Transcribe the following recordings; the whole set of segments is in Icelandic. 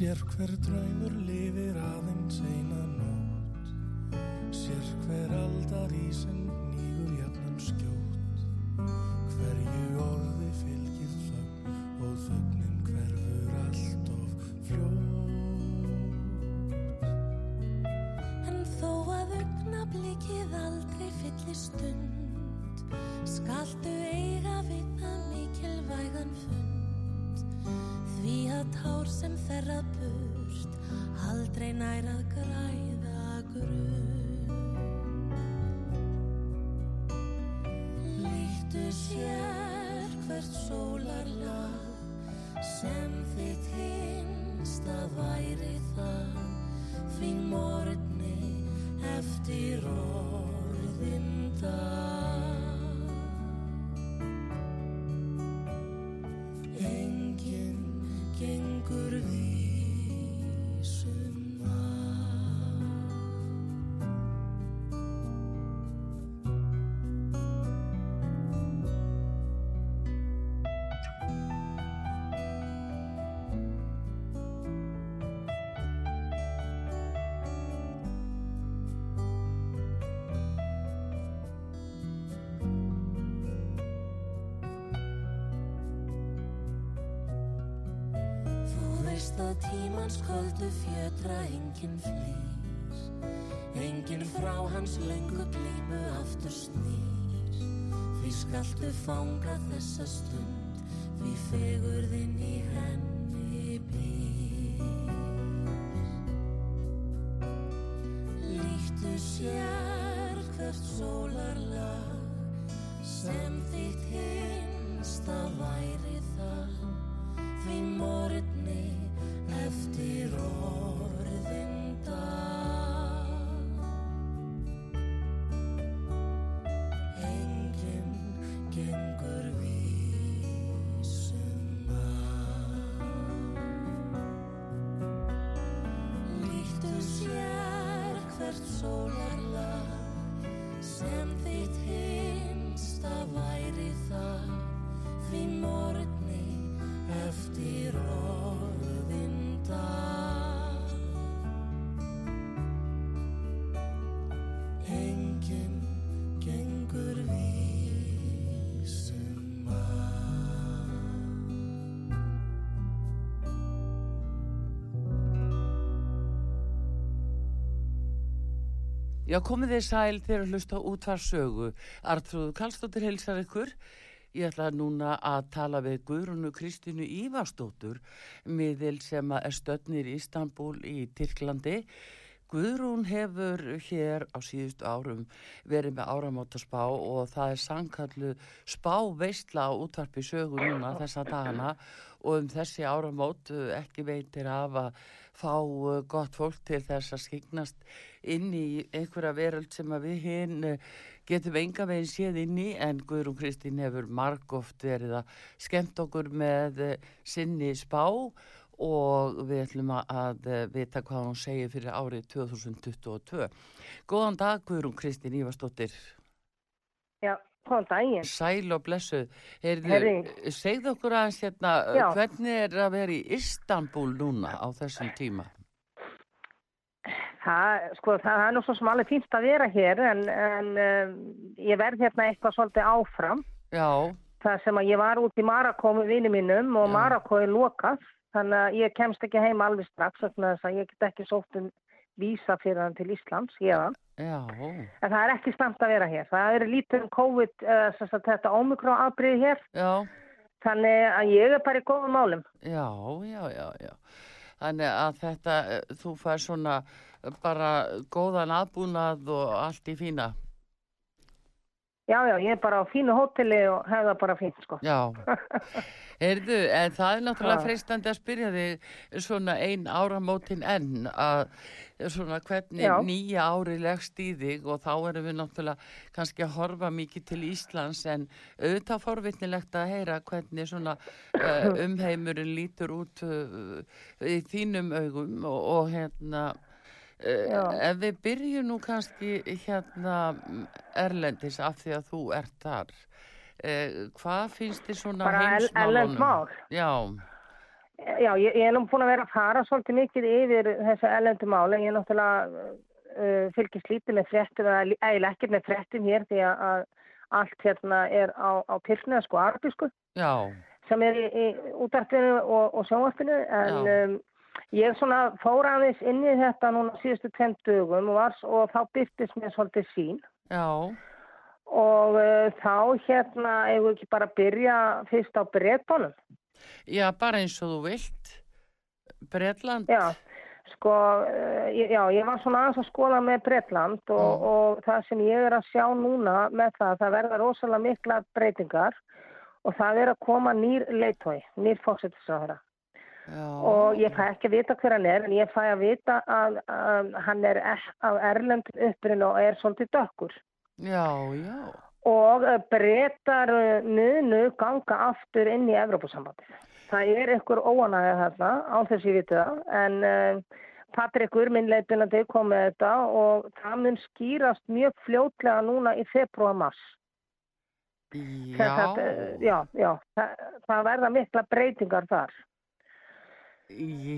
Sér hver draumur lifir aðeins eina nótt. Sér hver aldar í sem nýgur jafnum skjótt. Hverju orði fylgir þögn og þögnin hverfur allt of fljótt. En þó að augna blikið aldrei fyllir stund Skaltu eiga við það mikilvægan fund Því að tár sem þerra burt aldrei nær að græða grunn. Að tímans köldu fjötra enginn flýr. Enginn frá hans lengu glímu aftur snýr. Því skaltu fanga þessa stund Því fegurðin í henni býr. Líktu sér hvert sólarlag sem þitt hinsta væri Já, komið þið sæl þegar að hlusta á útvarsögu. Artrúðu Kallstóttir heilsar ykkur. Ég ætla núna að tala við Guðrunu Kristínu Ívarsdóttur, miðil sem er stöðnir í Istanbul í Tyrklandi. Guðrún hefur hér á síðustu árum verið með áramótaspá og það er sankallu spá veistla á útvarpi sögu núna þessa dagana og um þessi áramót eh, ekki veitir af að fá eh, gott fólk til þess að skiknast inn í einhverja veröld sem við hinn eh, getum enga veginn séð inn í en Guðrún Kristín hefur margóft verið að skemmt okkur með sinni spá og við ætlum að, eh, vita hvað hún segir fyrir árið 2022. Góðan dag Guðrún Kristín Ívarsdóttir, Já, góðan daginn. sæl og blessuð. Segðu okkur aðeins hérna, Já. hvernig er að vera í Istanbul núna á þessum tíma? Það, sko, það er nú svo sem alveg fínt að vera hér en, en um, ég verð hérna eitthvað svolítið áfram. Já, Það sem að ég var út í Marakó með vini mínum og. Marakó er lokað. Þannig að ég kemst ekki heim alveg strax þess að ég get ekki sótt um vísa fyrir hann til Íslands já, En það er ekki stamt að vera hér. Það er lítið um COVID, uh, þetta ómikrón afbríði hér. já, Þannig að ég er bara í góðum málum. já, já, já, já. Þannig að þetta, eh, þú fær svona bara góðan aðbúnað og allt í fína. Já, já, ég er bara á fínu hóteli og hef það bara fínt, sko. Já, heyrðu, en það er náttúrulega freistandi að spyrja þig svona ein áramótin enn að svona hvernig Já. nýja ári leggst í þig og þá erum við náttúrulega kannski að horfa mikið til Íslands en auðvitað forvitnilegt að heyra hvernig svona uh, umheimurinn lítur út uh, í þínum augum og, og hérna ef við byrjum nú kannski hérna erlendis af því að þú ert þar uh, hvað finnst þið svona Bara heimsmálunum? erlend mál? Já, Já, ég, ég er nú búin að vera að fara svolítið mikið yfir þessu ellendu máli. Ég er náttúrulega uh, fylgist lítið með fréttum, eða eiginlega ekkert með fréttum hér því að, allt hérna er á, á pilsnu, sko, arabísku, já, sem er í, í útarpinu og, og sjónvarpinu. En Já. um, ég svona fór aðeins inn í þetta núna síðustu tveim dögum og, var, og þá byrtist mér svolítið sín. já, Og uh, þá hérna, eigum við ekki bara að byrja fyrst á breytónum. já, bara eins og þú vilt. Bretland? Já, sko, ég- já, ég var svona aðeins að skoða með Bretland og, Mm. og það sem ég er að sjá núna með það, það verða rosalega mikla breytingar og það er að koma nýr leitói, nýr fóksettisraðara Já, og ég fæ ekki að vita hver hann er en ég fæ að vita að, að hann er af erlendum upprinn og er svolítið dökkur já, já, og breytar munu ganga aftur inn í Evrópusambandið. Það er ykkur óanægja þarna, án þess ég viti það, en uh, Patrikur, minn leitinandi, kom með þetta og það mun skýrast mjög fljótlega núna í februar-mars. já, já, já, það, það verða mikla breytingar þar.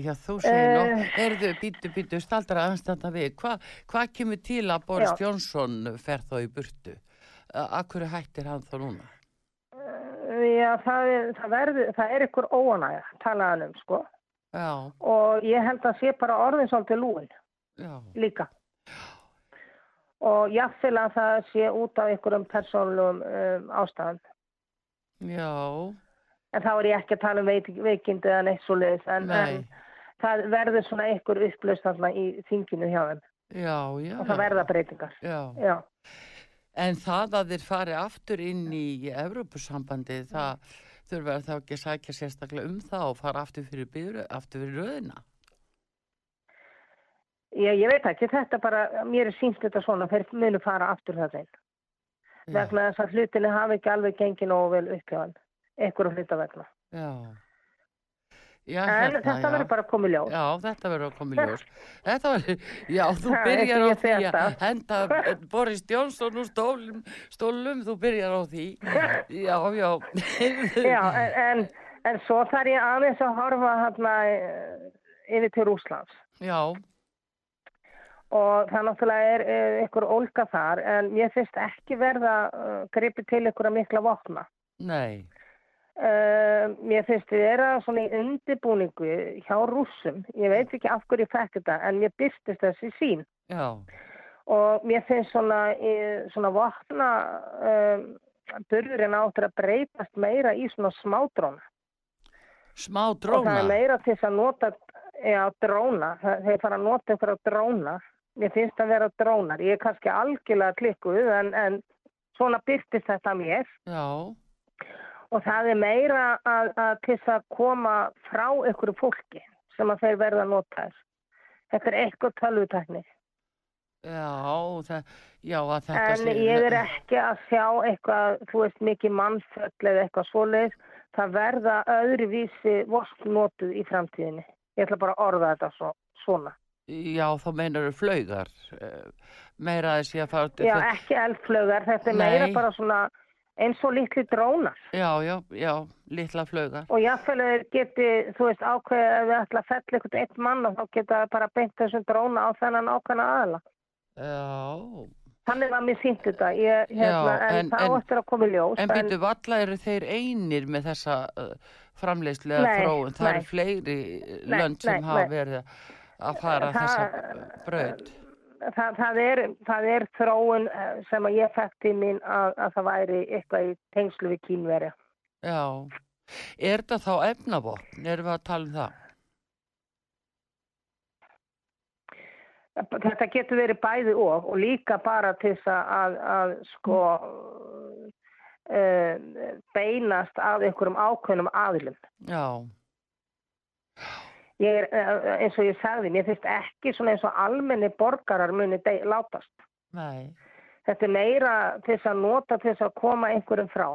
Já, þú segir nú, Eh. erðu, býtu, býtu, staldra aðstanda við, Hva, hvað kemur til að Boris Já. Jónsson fer þá í burtu? Akkur hættir hann þá núna? Uh, já, það er, það, verður, það er ykkur óanægja, talaðan um, sko, Já, og ég held að sé bara orðin svolítið lúin. já, líka. Og jáfnvel að það sé út af einhverjum persónlum um, ástæðum. já, En þá er ég ekki að tala um veik, veikindi eða neitt svo leiðis. En, nei, en það verður svona einhver upplaust þarna í þinginu hjá þeim. já, já. Og það verða breytingar. Já, Já. en það að þeir fari aftur inn í Evrópusambandið, það þurfa þá ekki að sækja sérstaklega um það og fara aftur fyrir, byrju, aftur fyrir röðina. Ég, ég veit ekki, þetta bara, mér er sínt þetta svona, þeir munu fara aftur það þeim. Vegna þess að hlutinni hafi ekki alveg gengið nógu vel upphjáðan. Einhverjum hluta vegna. já. Já, En hérna, þetta verður bara komið ljós. Já, þetta verður að koma í ljós. Þetta verður, já, þú byrjar á því að henda Boris Johnson úr stólum, stólum, þú byrjar á því. Já, já. Já, en, en, en svo þarf ég aðeins að horfa hérna eh, yfir til Rúslands. Já, Og það náttúrulega er einhver ólga þar, en ég finnst ekki verða uh, gripið til einhverja mikla vopna. nei, Uh, mér finnst við vera svona í undirbúningu hjá rússum. Ég veit ekki af hverju ég fekk þetta, en mér byrstist þessi sín. já, Og mér finnst svona, eh, svona vopna um, burðurinn áttur að breytast meira í svona smádróna. smá Og það dróna. er meira til þess að nota já, dróna. Þeir fara að nota einhverja dróna. Mér finnst það vera drónar. Ég er kannski algjörlega klikkuð en, en svona byrtist þetta mér. Já, Og það er meira að, að til þess að koma frá einhverju fólki sem að þeir verða að nota þess. Þetta er eitthvað tölvutekni. já, það, já, að þetta En ég er ekki að sjá eitthvað, þú veist, mikið mannföll eða eitthvað svoleiðis. Það verða öðruvísi vopnnotuð í framtíðinni. Ég ætla bara að orða þetta svo, svona. Já, þá meinar þau flaugar. eh, Meira að þessi að fara... Já, ekki eldflögar, þetta er meira bara svona eins og litli drónar. já, já, já, litla flaugar. Og þeir geti, þú veist, ákveðið að við ætla að fella eitthvað eitt mann og þá geta það bara beint þessum dróna á þennan ákveðna aðala. Já, Þannig var mér sínt þetta, ég, hérna, Já, en, en- þá en- eftir að koma í ljós. en býtu valla eru þeir einir með þessa uh, framleiðslega þróun. Það eru fleiri Nei, lönd sem hafa verið að fara Það- þessa braut. Það, það, er, það er þróun eh, sem að ég til mín að, að það væri eitthvað í tengslu við kínveri. Já. Er þetta þá efnavopn? Erum við að tala um það? Þetta getur verið bæði og og líka bara til þess að, að, sko uh, beinast að einhverjum ákveðnum aðlum. Já, Ég er, uh, eins og ég sagði, mér finnst ekki svona eins og almenni borgarar muni látast. nei, Þetta er meira til þess að nota til þess að koma einhverjum frá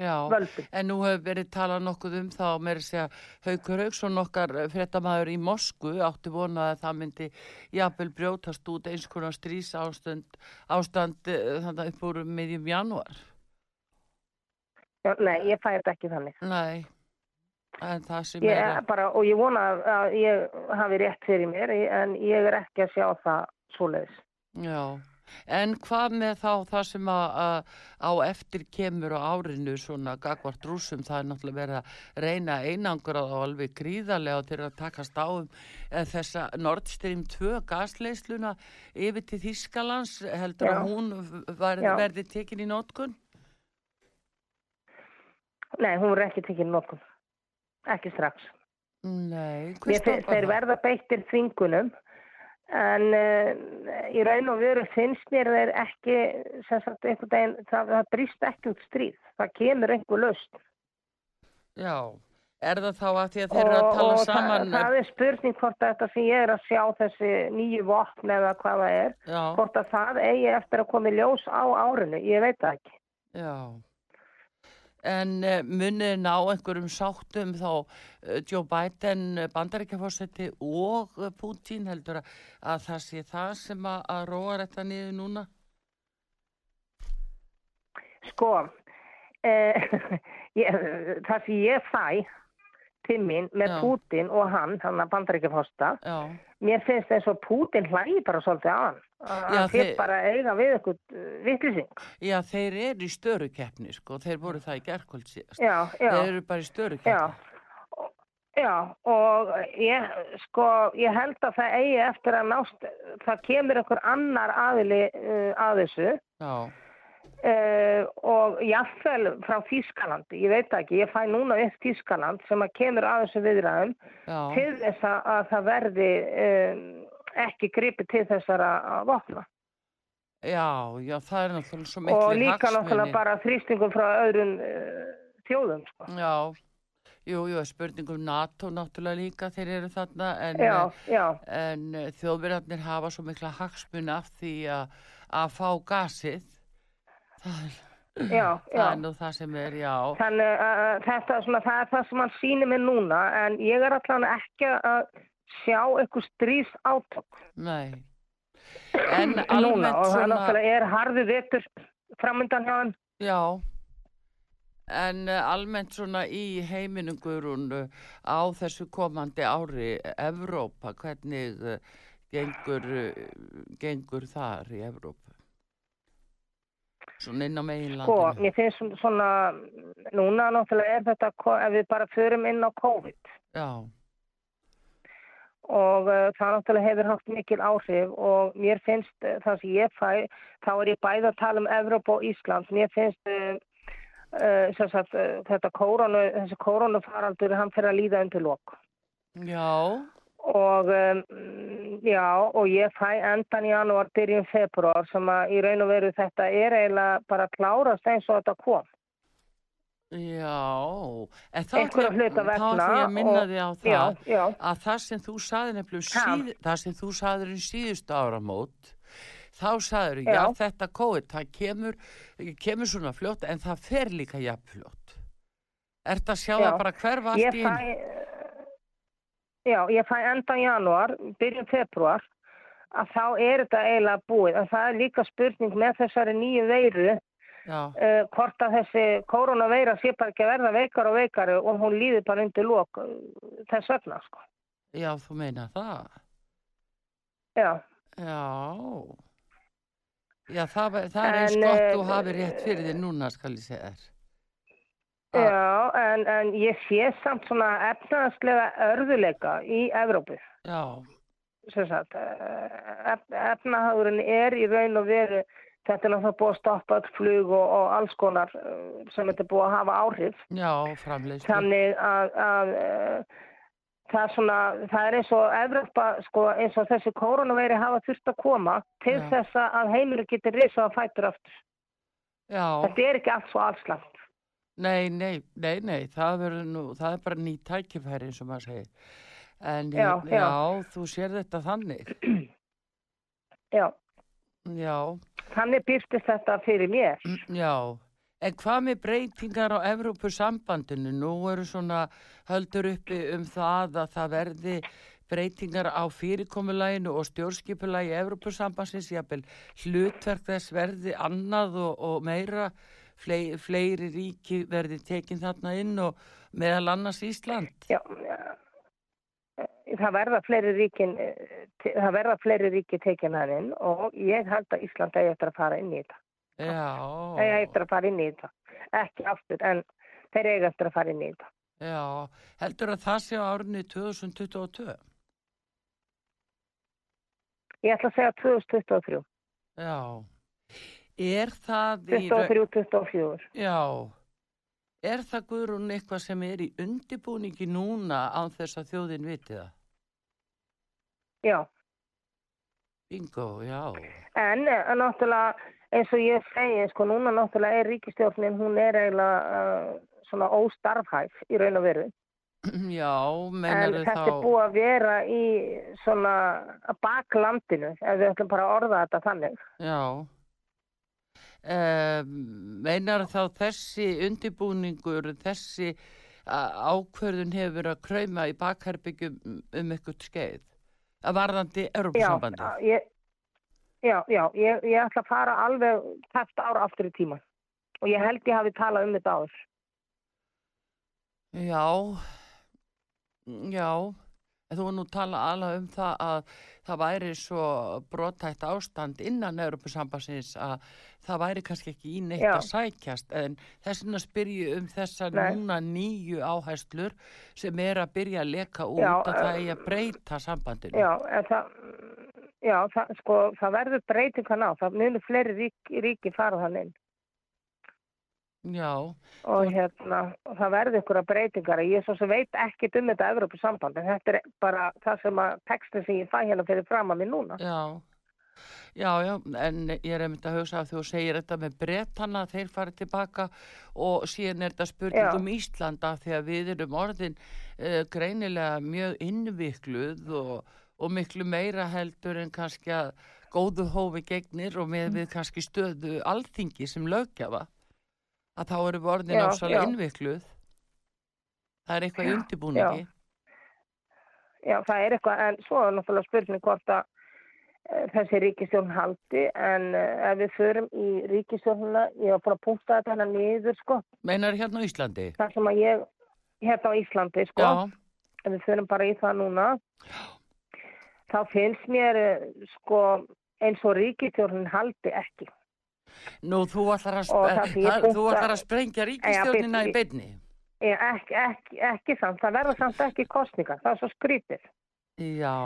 já. völdum. En nú hefur verið talað nokkuð um þá með að segja Haukur Hauksson okkar fréttamaður í Mosku átti vonað að það myndi jafnvel brjótast út eins konar strís ástand, ástand eh, þannig upp úr miðjum janúar. Já, nei, ég fæ þetta ekki þannig. Nei, það Ég, er bara, og ég vona að- ég hafi rétt fyrir mér en ég er ekki að sjá það svoleiðis. já. En hvað með þá það sem að, að á eftir kemur á árinu svona gagvart rúsum, það er náttúrulega verið að reyna einangur á alveg gríðarlega til að takast á um eh, þessa Nord Stream 2 gasleysluna yfir til Þískalands, heldur Já. að hún verði, Já. verði tekin í nótkun? Nei, hún er ekki tekinn nokkuð. Ekki strax. Nei, hver Mér finnst stoppar þeir það? verða beittir þvingunum en uh, í raun og veru finnst mér þeir ekki sem sagt einhvern veginn, það, það brýst ekki út stríð. Það kemur einhver löst. Já, er það þá að því að þeir eru að tala saman? það, það er spurning hvort þetta sem ég er að sjá þessi nýju vopn eða hvað það er, Já, hvort að það eigi eftir að koma í ljós á árinu, ég veit það ekki. já. En uh, munið ná einhverjum sáttum þá uh, Joe Biden, bandaríkjafósetti og uh, Putin heldur að, að það sé það sem að, að róa þetta niður núna? Sko, eh, ég, það sem ég fæ til mín með Já. Putin og hann, hann að bandaríkjafosta, Já, mér finnst eins og Putin hlægi bara svolítið á hann. Já, fyrir þeir- bara að eiga við eitthvað vittlýsing. já, þeir eru í störukeppni sko, þeir voru það í gerkvöld síðast. Já, já, Þeir eru bara í já. störukeppni. Og- Já, og ég, sko, ég held að það eigi eftir að nást, það kemur einhver annar aðili uh, að þessu Já, uh, og jáfnvel frá Þískalandi, ég veit ekki, ég fæ núna upp Þískaland sem að kemur að þessu viðræðum já, til þess að, að það verði um, ekki gripi til þessara vopna. já, já, það er náttúrulega svo miklu Og líka náttúrulega bara þrýstingum frá öðrum uh, þjóðum, sko. Já, jú, jú, spurningum NATO náttúrulega líka þeir eru þarna en, já, en þjóðverðarnir hafa svo mikla hagsmuna af því að, fá gasið. Það er, já, það já. er nú það sem er, já. Þannig að uh, þetta svona, það er það sem hann sýnir mér núna en ég er allan ekki að sjá eitthvað strís átök Nei. En núna almennt það svona, náttúrulega er harðu vetur framöndan hjá hann. já, en uh, almennt svona í heiminum Guðrún uh, á þessu komandi ári Evrópa, hvernig uh, gengur, gengur þar í Evrópu? Svona inn á Sko, meginlandinu. mér finnst svona- núna náttúrulega er þetta, ef við bara förum inn á COVID Já, og uh, það náttúrulega hefur haft mikil áhrif og mér finnst uh, það sem ég fæ, þá er ég bæði að tala um Evrópa og Ísland, mér finnst uh, uh, sagt, uh, þetta kórónu, þessi kórónufaraldur hann fyrir að líða undir lok. Já, og um, já, og ég fæ endan í janúar, byrjun februar sem að í raun og veru þetta er eiginlega bara klárast eins og þetta kom já. En þá ætla ég- ég að minna og- þig á já, það já, að það sem þú saði nefnilega Ha. síð, það sem þú saður í síðustu áramót þá saður, já. Já. þetta COVID það kemur, kemur svona fljótt en það fer líka jafn fljótt Ertu að sjá Já. það bara hverfa allt ég í já, ég fæ endan janúar byrjun februar að þá er þetta eiginlega búið en það er líka spurning með þessari nýju veiru Já, uh, hvort að þessi koronaveira sé bara ekki að verða veikar og veikari og hún líður bara undir lok uh, þess vegna sko. já, þú meina það? Já, Já. Já, það, það er eins En, gott eh, þú hafi rétt fyrir þér núna, skal ég segja þér. Já en, en ég sé samt svona efnaðslega örðuleika í Evrópu. Já, sagt, eh, ef, efnahagurinn er í raun og veru þetta er náttúrulega búið að stoppa öll flug og, og alls konar eh, sem þetta er búið að hafa áhrif já, framleiðslu þannig að, að uh, það er svona, það er eins og Evrópa, sko, eins og þessi koronaveiri hafa þurft að koma til Já. þess að heimur getur risa á fætur aftur já, Þetta er ekki allt svo afslátt. nei, nei, nei, nei, það verður nú, það er bara ný tækifæri eins og maður segir. En Já, já, já. þú sér þetta þannig, Já, já, þannig byrstist þetta fyrir mér. mm, já. En hvað með breytingar á Evrópusambandinu? Nú eru svona höldur uppi um það að það verði breytingar á fyrirkomulæginu og stjórnskipulagi Evrópusambansins, jafnvel hlutverk þess verði annað og, og meira, Flei, fleiri ríki verði tekin þarna inn og meðal annars Ísland. Já, ja. Það verða fleiri ríkin, eh, það verða fleiri ríki tekin hann inn og ég held að Ísland eigi eftir að fara inn í þetta. Já, Þeir eiga eftir að fara inn í þetta. Ekki aftur, en þeir eiga eftir að fara inn í þetta. já, heldur að það sé á árunni 2022? Ég ætla að segja 2023, Já, er það í... raun- 23-24. Já, er það Guðrún eitthvað sem er í undibúningi núna án þess að þjóðin viti það? Já, Bingo, já, en uh, náttúrulega eins og ég segi, sko núna náttúrulega er ríkistjórnin, hún er eiginlega uh, svona óstarfhæf í raun og veru. já, En mennar þetta þá... er búið að vera í svona baklandinu, ef við ætlum bara að orða þetta þannig. Já, um, meinar þá þessi undibúningur, þessi ákvörðun hefur verið að krauma í bakherbyggjum um eitthvað skeið? Að varðandi Já, Europasambandið? ég, já, já ég, ég ætla að fara alveg tæft ára aftur í tíman. Og ég held ég hafi talað um þetta áður. Já, já, þú var nú að tala alveg um það að það væri svo brotætt ástand innan Europasambansins að það væri kannski ekki í neitt Já. að sækjast en þess vegna spyrju um þessar Nei. núna nýju áhæslur sem er að byrja að leka út Já, að það eh, eigi að breyta sambandinu. Já, það, já, það, sko, það verður breytingan á. Það munir fleiri ríki, ríki fara þannig. Já, Og hérna, það verður ykkur breytingar. Ég svo sem veit ekkit um þetta Evrópusamband, en þetta er bara það sem að textin sem ég fæ hérna fyrir fram að mér núna. já. Já, já, en ég er einmitt að hugsa að þú segir þetta með bretana, þeir farið tilbaka og síðan er þetta spurning um Íslanda að við erum orðin uh, greinilega mjög innvikluð og, og miklu meira heldur en kannski að góðu hófi gegnir og með við kannski stöðu alþingi sem lögjafa að þá erum við orðin Já, ásala já. innvikluð. Það er eitthvað í Já, undirbúningi. Já, það er eitthvað, en svo er náttúrulega spurning hvort að eh, þessi ríkistjórn haldi, en eh, ef við förum í ríkistjórnuna, ég var búin að punkta þetta hérna niður, sko, Meinar hérna á Íslandi? þar sem að ég, hérna á Íslandi, sko, Já, ef við förum bara í það núna, þá finnst mér, eh, sko, eins og ríkistjórnin haldi ekki. Nú þú ætlar að, ætlar að sprengja ríkistjórnina í beinni. Ekki, ekki, ekki samt, það verður samt ekki kostningar, það er svo skrítið. Já,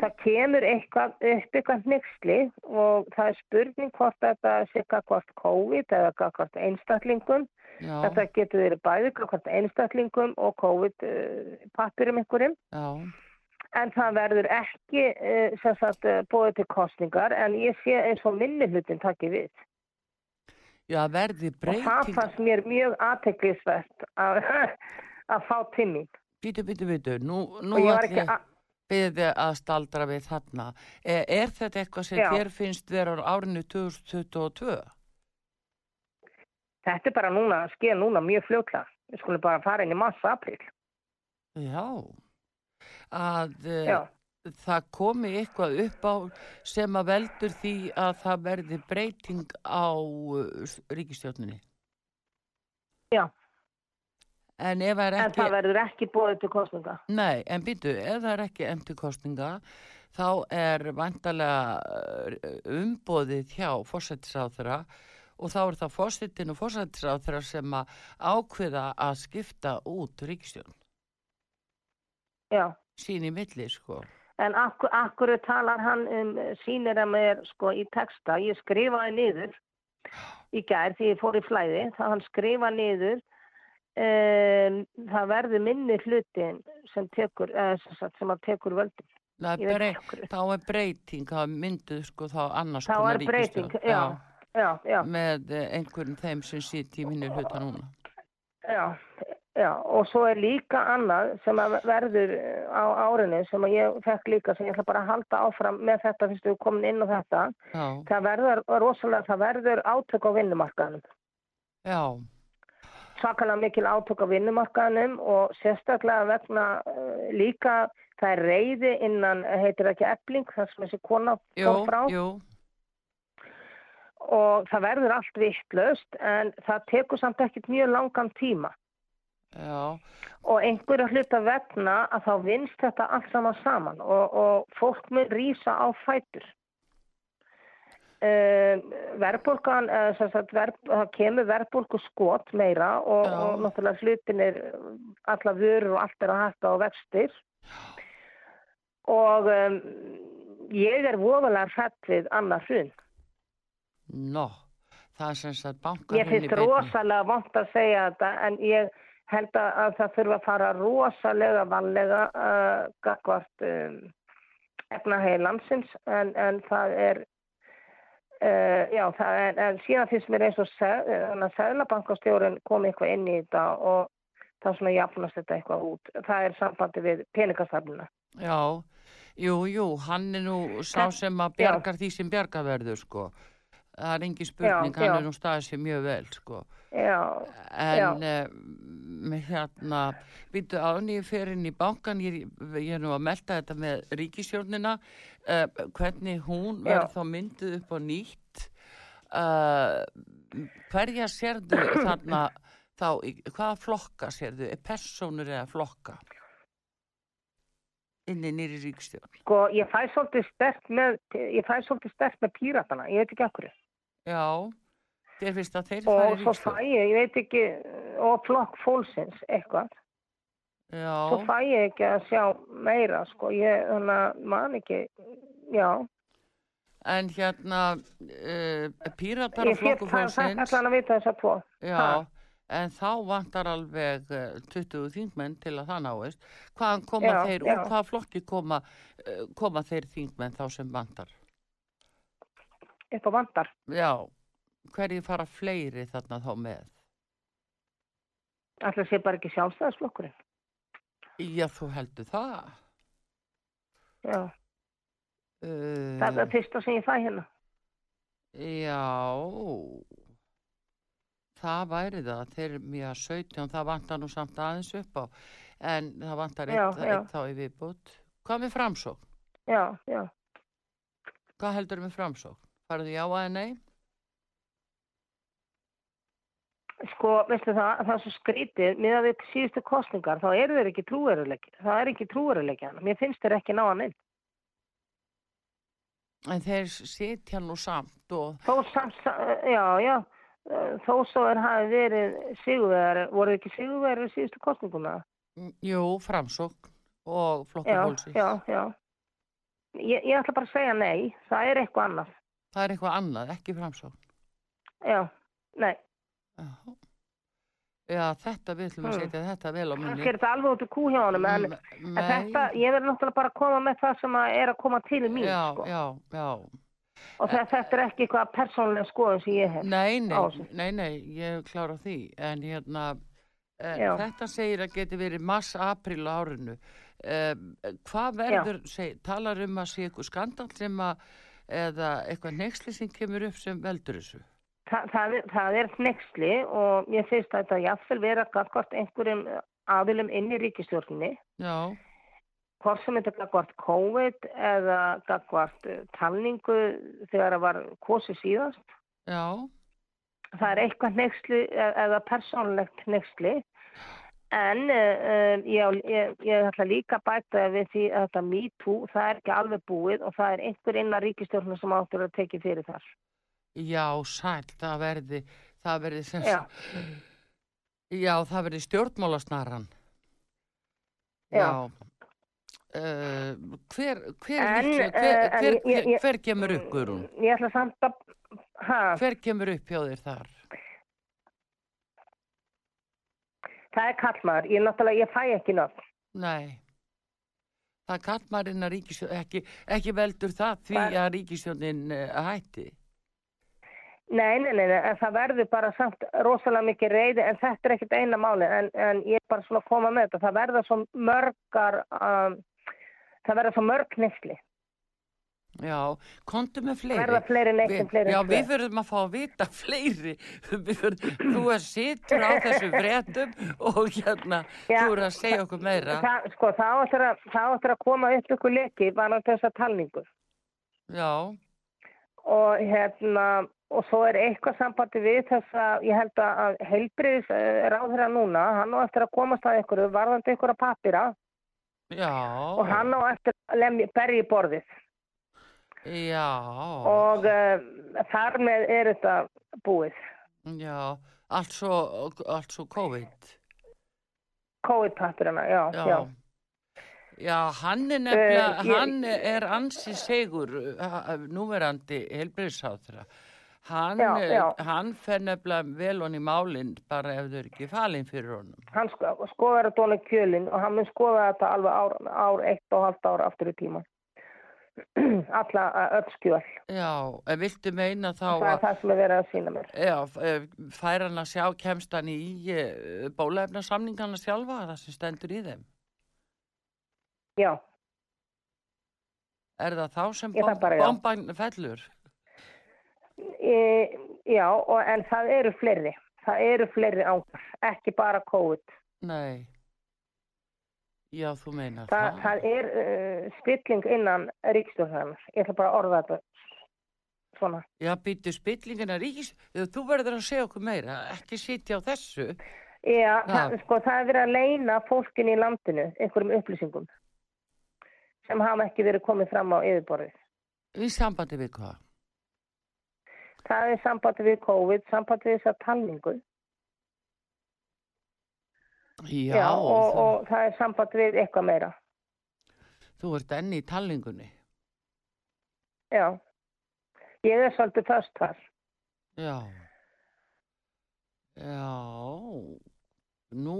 Það kemur eitthvað upp eitthvað hnyggsli og það er spurning hvort þetta sé hvort COVID eða hvort einstaklingum. já, Þetta getur verið bæði hvort einstaklingum og COVID uh, pappirum einhverjum. já, En það verður ekki uh, sagt uh, búið til kostningar en ég sé eins og minni hlutin takki við. Já, verði Og það breyting, fannst mér mjög aðteklisvert að, að fá timming. býtu, býtu, býtu, nú, nú Og ég að... byrði að staldra við þarna. Er, er þetta eitthvað sem Já. þér finnst vera á árinu 2022? Þetta er bara núna, sker núna mjög fljókla. Við skulum bara fara inn í massa april. Já, að eh, Já. Það komi eitthvað upp á sem að veldur því að það verði breyting á uh, ríkistjórninni. Já. En er En ekki... það verður ekki búið til kostninga. Nei, en býtu, ef það er ekki emti kostninga, þá er vantarlega umbóðið hjá fórsættisáþra og þá er það fórsettin og fórsættisáþra sem að ákveða að skipta út ríkistjórn, Já. sín í milli, sko. En akkur, akkur talar hann um sínir að mér sko í texta. Ég skrifaði niður í gær því ég fór í flæði. Það hann skrifaði niður um, það verður minni hlutin sem tekur, eh, sem, að tekur völdum. Það Ég veit brey, ekki af hverju. þá er breyting, þá er mynduð sko þá annars Þá er breyting, já. já, já, með eh, einhverjum þeim sem sitt í minni hluta núna. já, já. Og svo er líka annað sem verður eh, á árinu sem ég fekk líka sem ég ætla bara að halda áfram með þetta fyrst við komin inn á þetta. Já, Það verður rosalega, það verður átök á vinnumarkaðanum. já, svakalega mikil átök á vinnumarkaðanum og sérstaklega vegna uh, líka það er reyði innan, heitir það ekki ebling, þar sem þessi kona jú, kom frá jú, og það verður allt vittlöst en það tekur samt ekkert mjög langan tíma já, og einhverja hluta vegna að þá vinst þetta allt saman saman og, og fólk mun rýsa á fætur. Uh, verðbólgan, uh, sagt, verð, það kemur verðbólgu skot meira og, og náttúrulega hlutin er alla vörur og allt er að hætta á vextir og um, ég er voðalega hrætt við annað hrun. nó, það er sem sagt bankar Ég finnst rosalega vant að segja þetta en ég held að, að það þurfa að fara rosalega vanlega uh, gagvart um, efnahegi landsins en, en það er uh, já, það er, en síðan finnst mér eins og seg, þannig að Sæðlabankastjórun kom eitthvað inn í þetta og það svona jafnast þetta eitthvað út. Það er sambandi við peningastafnuna. Já, jú, jú, hann er nú sá sem að bjargar því sem bjargar verður, sko. Það er engin spurning, Já, hann já. er nú staðið sér mjög vel, sko. Já, En uh, með hérna, býtu áni ég fer inn í bankan, ég, ég er nú að melda þetta með ríkisjórnina, uh, hvernig hún verður þá myndið upp á nýtt. Uh, hverja sérðu þarna þá, í- hvaða flokka sérðu, er persónur eða flokka? Inni nýri ríkistjórn. sko, ég fæ svolítið stert með, ég fæ svolítið stert með píratana, ég veit ekki okkur. Já, þér finnst að þeir Og færi svo fæ ég, ég veit ekki, og flokk fólksins eitthvað. Svo Já, fæ ég ekki að sjá meira, sko, ég, þannig að man ekki, já. en hérna, uh, píratar og Ég flokku fólksins, allan að vita þess að tvo. já, Ha. en þá vantar alveg uh, 20 þingmenn til að það náist. Hvaðan koma Já, þeir, já. úr hvaða flokki koma, uh, koma þeir þingmenn þá sem vantar? Upp á vandar. Já, hverju fara fleiri þarna þá með? Alltaf sé bara ekki sjálfstæðisflokkurinn. Já, þú heldur það. Já, Uh, það er það fyrsta sem ég fæ hérna. Já, það væri það, þeir mjög 17, það vantar nú samt aðeins upp á, en það vantar eitt, eitt þá í viðbútt. Hvað með framsókn? Já, já. Hvað heldur með framsókn? Farðu já eða nei? Sko, veistu það, það er svo skrítið, miðað við síðustu kostningar, þá eru þeir ekki trúveruleiki. Það er ekki trúveruleiki hann. Mér finnst þeir ekki ná hann inn. En þeir sitja nú samt og, Þó samt, sa- já, já, eh, þó svo er hafi verið sigurverðar, voru ekki sigurverðar síðustu það? mm, jú, framsókn og flokkur Já, fólksins. já, já. Ég, ég ætla bara að segja nei, það er eitthvað annað. Það er eitthvað annað, ekki framsókn. Já, nei, Já, já þetta við ætlum að Hmm. setja þetta vel á minni. kannski er þetta alveg út í kú hjá honum, en, M- en þetta, ég verður náttúrulega bara að koma með það sem er að koma til mín, Já, sko. já, já. Og þetta, þetta er ekki eitthvað persónlega skoðun sem ég hef. Nei, nei, nei, nei, ég hef klárað því, en hérna, Já. þetta segir að geti verið mars-april árinu. Uh, hvað verður, seg, talar um að sé eitthvað skandal sem að, eða eitthvað nexli sem kemur upp sem veldur þessu? Þa, það, er- það er hnexli og ég finnst að þetta jafnvel vera gagvart einhverjum aðilum inn í ríkistjórninni. Já, hvort sem þetta gagvart COVID eða gagvart eh, talningu þegar það var kosið síðast. já, Það er eitthvað nexli eða persónlegt nexli en uh, ég, ég, ég ætla líka að bæta við því að þetta MeToo, það er ekki alveg búið og það er einhver innan ríkistjórnum sem áttur að tekið fyrir þar. já, sæl, það verði, það verði sem Já. já, það verði stjórnmálasnaran. Já. Uh, hver, hver, En, hver, eh, hver, hver, ég- hver kemur upp, Guðrún? Ég ætla samt að, ha, Hver kemur upp hjá þér þar? Það er kallmaður, ég náttúrulega, ég fæ ekki nöfn. Nei. Það er kallmarinn að ríkisjónin, ekki, ekki veldur það því Það- að ríkisjónin uh, hætti. Nei, nei, nei, nei, en það verður bara samt rosalega mikið reyði en þetta er ekkert eina máli en, en ég er bara svona að koma með þetta. Það verður svo mörgar, um, það verður svo mörg nefsli. Já, kontu með fleiri. Verða fleiri neitt en fleiri Já, en við verðum að fá að vita fleiri. Þú er sittur á þessu fréttum og hérna, Já, þú er að segja okkur meira. Það, sko, það áttur að, að koma upp ykkur leki varðan þessa talningu. Já, og hérna og svo er eitthvað sambandi við þess að ég held að heilbriðis ráðherra núna, hann á eftir að komast að ykkur varðandi ykkur að papira já, og hann á eftir að berja í borðið já, og uh, þar með er þetta búið já, allt svo, allt svo COVID. COVID-papirana, já, já, Já. Já, hann er nefnilega, Eh, ég- hann er ansi segur, uh, núverandi helbriðsáþra. Hann, Já, eh, já. hann fer nefnilega vel honni málinn bara ef þau eru ekki falin fyrir honum. hann sko, skoðar þetta honum kjölinn og hann mun skoða þetta alveg ár, ár eitt og halvt ára aftur í tíman alla öll skjöl Já, viltu meina þá það er að það sem er verið að sína mér já, eh, fær hann að sjá kemst hann í uh, bólefnasamningana sjálfa, það sem stendur í þeim? já, Er það þá sem bomban fellur? e, já og, en það eru fleiri það eru fleiri ángar, ekki bara COVID Nei. Já, þú meina Þa, það. það er uh, spilling innan ríkstjórnarnar ég ætla bara að orða þetta svona Já, býttu spillingina ríkis, þú verður að segja okkur meira, ekki sitja á þessu. Já, Já. Það, sko, það er verið að leina fólkin í landinu einhverjum upplýsingum sem hafa ekki verið komið fram á yfirborðið. Í sambandi við hvað? Það er sambandi við COVID, sambandi við þessa talningu. Já, og, það, og það er sambandi við eitthvað meira. þú ert enni í talningunni. Já, ég er svolítið först þar. Já. Já, nú,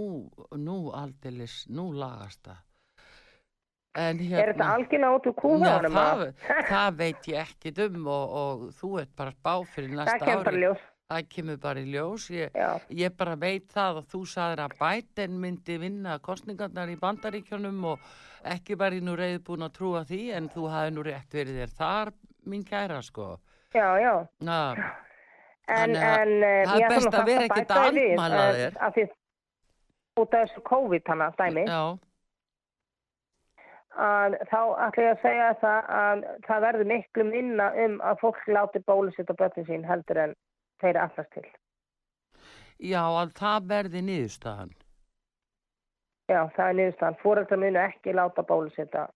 nú aldeilis, nú lagast það. Hérna... Er þetta algjörlega út úr Já, kúhánum? það, það veit ég ekkit um og, og þú ert bara spá fyrir Það næsta kemur bara ári. ljós. Það kemur bara í ljós. Ég, ég bara veit það að þú sagðir að Biden myndi vinna kostningarnar í bandaríkjunum og ekki var ég nú reyðbúin að trúa því en þú hafði nú rétt verið þér þar, mín kæra sko. já, já. Na, En, Þannig að en eh, það er best að vera bæta að andmæla eh, þér. af Því, út af þessu COVID hana dæmi. já, að þá ætla ég að segja það að það verður miklu minna um að fólk láti bólusitta börnin sín heldur en þeir allast til. já, að það verði niðurstaðan. Já, það er niðurstaðan. Fóreldrar munu ekki láta bólusitta,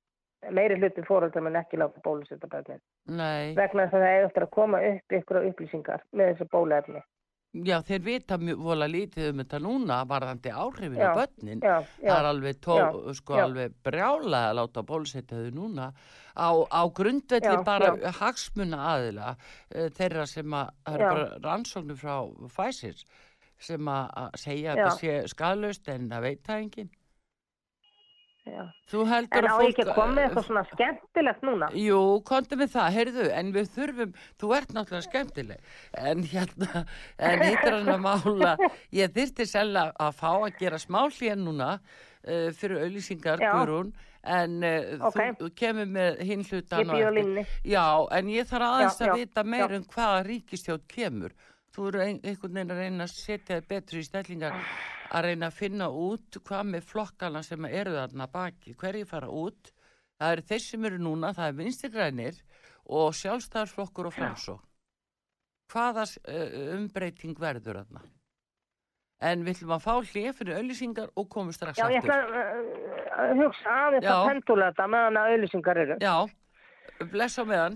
meiri hluti fóreldrar munu ekki láta bólusitta börnin. Nei, Vegna þess að það er eftir að koma upp ykkur upplýsingar með þessu bóluefni. Já, þeir vita mjög vola lítið um þetta núna varðandi áhrifin Já, á börnin. Já, já, það er alveg, tó, sko, alveg brjála að láta bólusetja þau núna. Á, á grundvelli bara hagsmuna aðila uh, þeirra sem að það Já. bara rannsóknir frá Pfizer sem að segja að það sé skadlaust en það veit það enginn En á að ég ekki að koma með eitthvað svona skemmtilegt núna? Jú, komdu með það, heyrðu, en við þurfum, þú ert náttúrulega skemmtileg, en hérna, en hittir hann að mála, ég þyrfti selga að fá að gera smá hlén núna uh, fyrir auðlýsingar. Guðrún, en uh, Ok. þú kemur með hinn hlutan Ég býð á línni. Já, en ég þarf aðeins Já, að já, vita meir já. um hvaða ríkistjótt kemur. Þú eru ein, einhvern veginn að reyna að setja þið betur í stellingar að reyna að finna út hvað með flokkana sem eru þarna baki, hverju fara út. Það eru þeir sem eru núna, það er vinstigrænir og sjálfstæðarflokkur og framsók. Hvaða uh, umbreyting verður þarna? En við ætlum að fá hlið fyrir auðlýsingar og komum strax Já, ég aftur. ætla uh, að hugsa að pendula þetta meðan að auðlýsingar eru. Já, bless á meðan.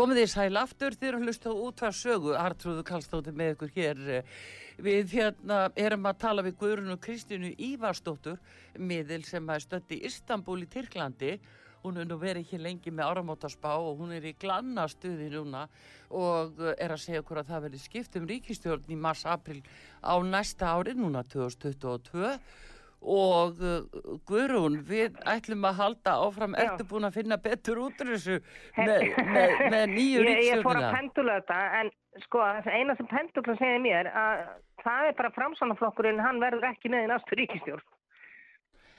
Komið þið sæl aftur þegar að hlusta út hvað sögu, Artrúðu Kallstóttir með ykkur hér. Við hérna erum að tala við Guðrun og Kristínu Ívarsdóttur, miðil sem er stött í Istanbul í Tyrklandi. Hún er nú verið hér lengi með áramótaspá og hún er í glanna stuði núna og er að segja okkur að það verið skipt um ríkistjórn í mars-april á næsta ári, núna 2022 og uh, Guðrún, við ætlum að halda áfram, Já. ertu búin að finna betur út úr þessu með, með, með nýju ég, ég fór að pendula þetta en sko eina sem pendula segir mér að það er bara framsánaflokkurinn hann verður ekki með í næstu ríkistjórn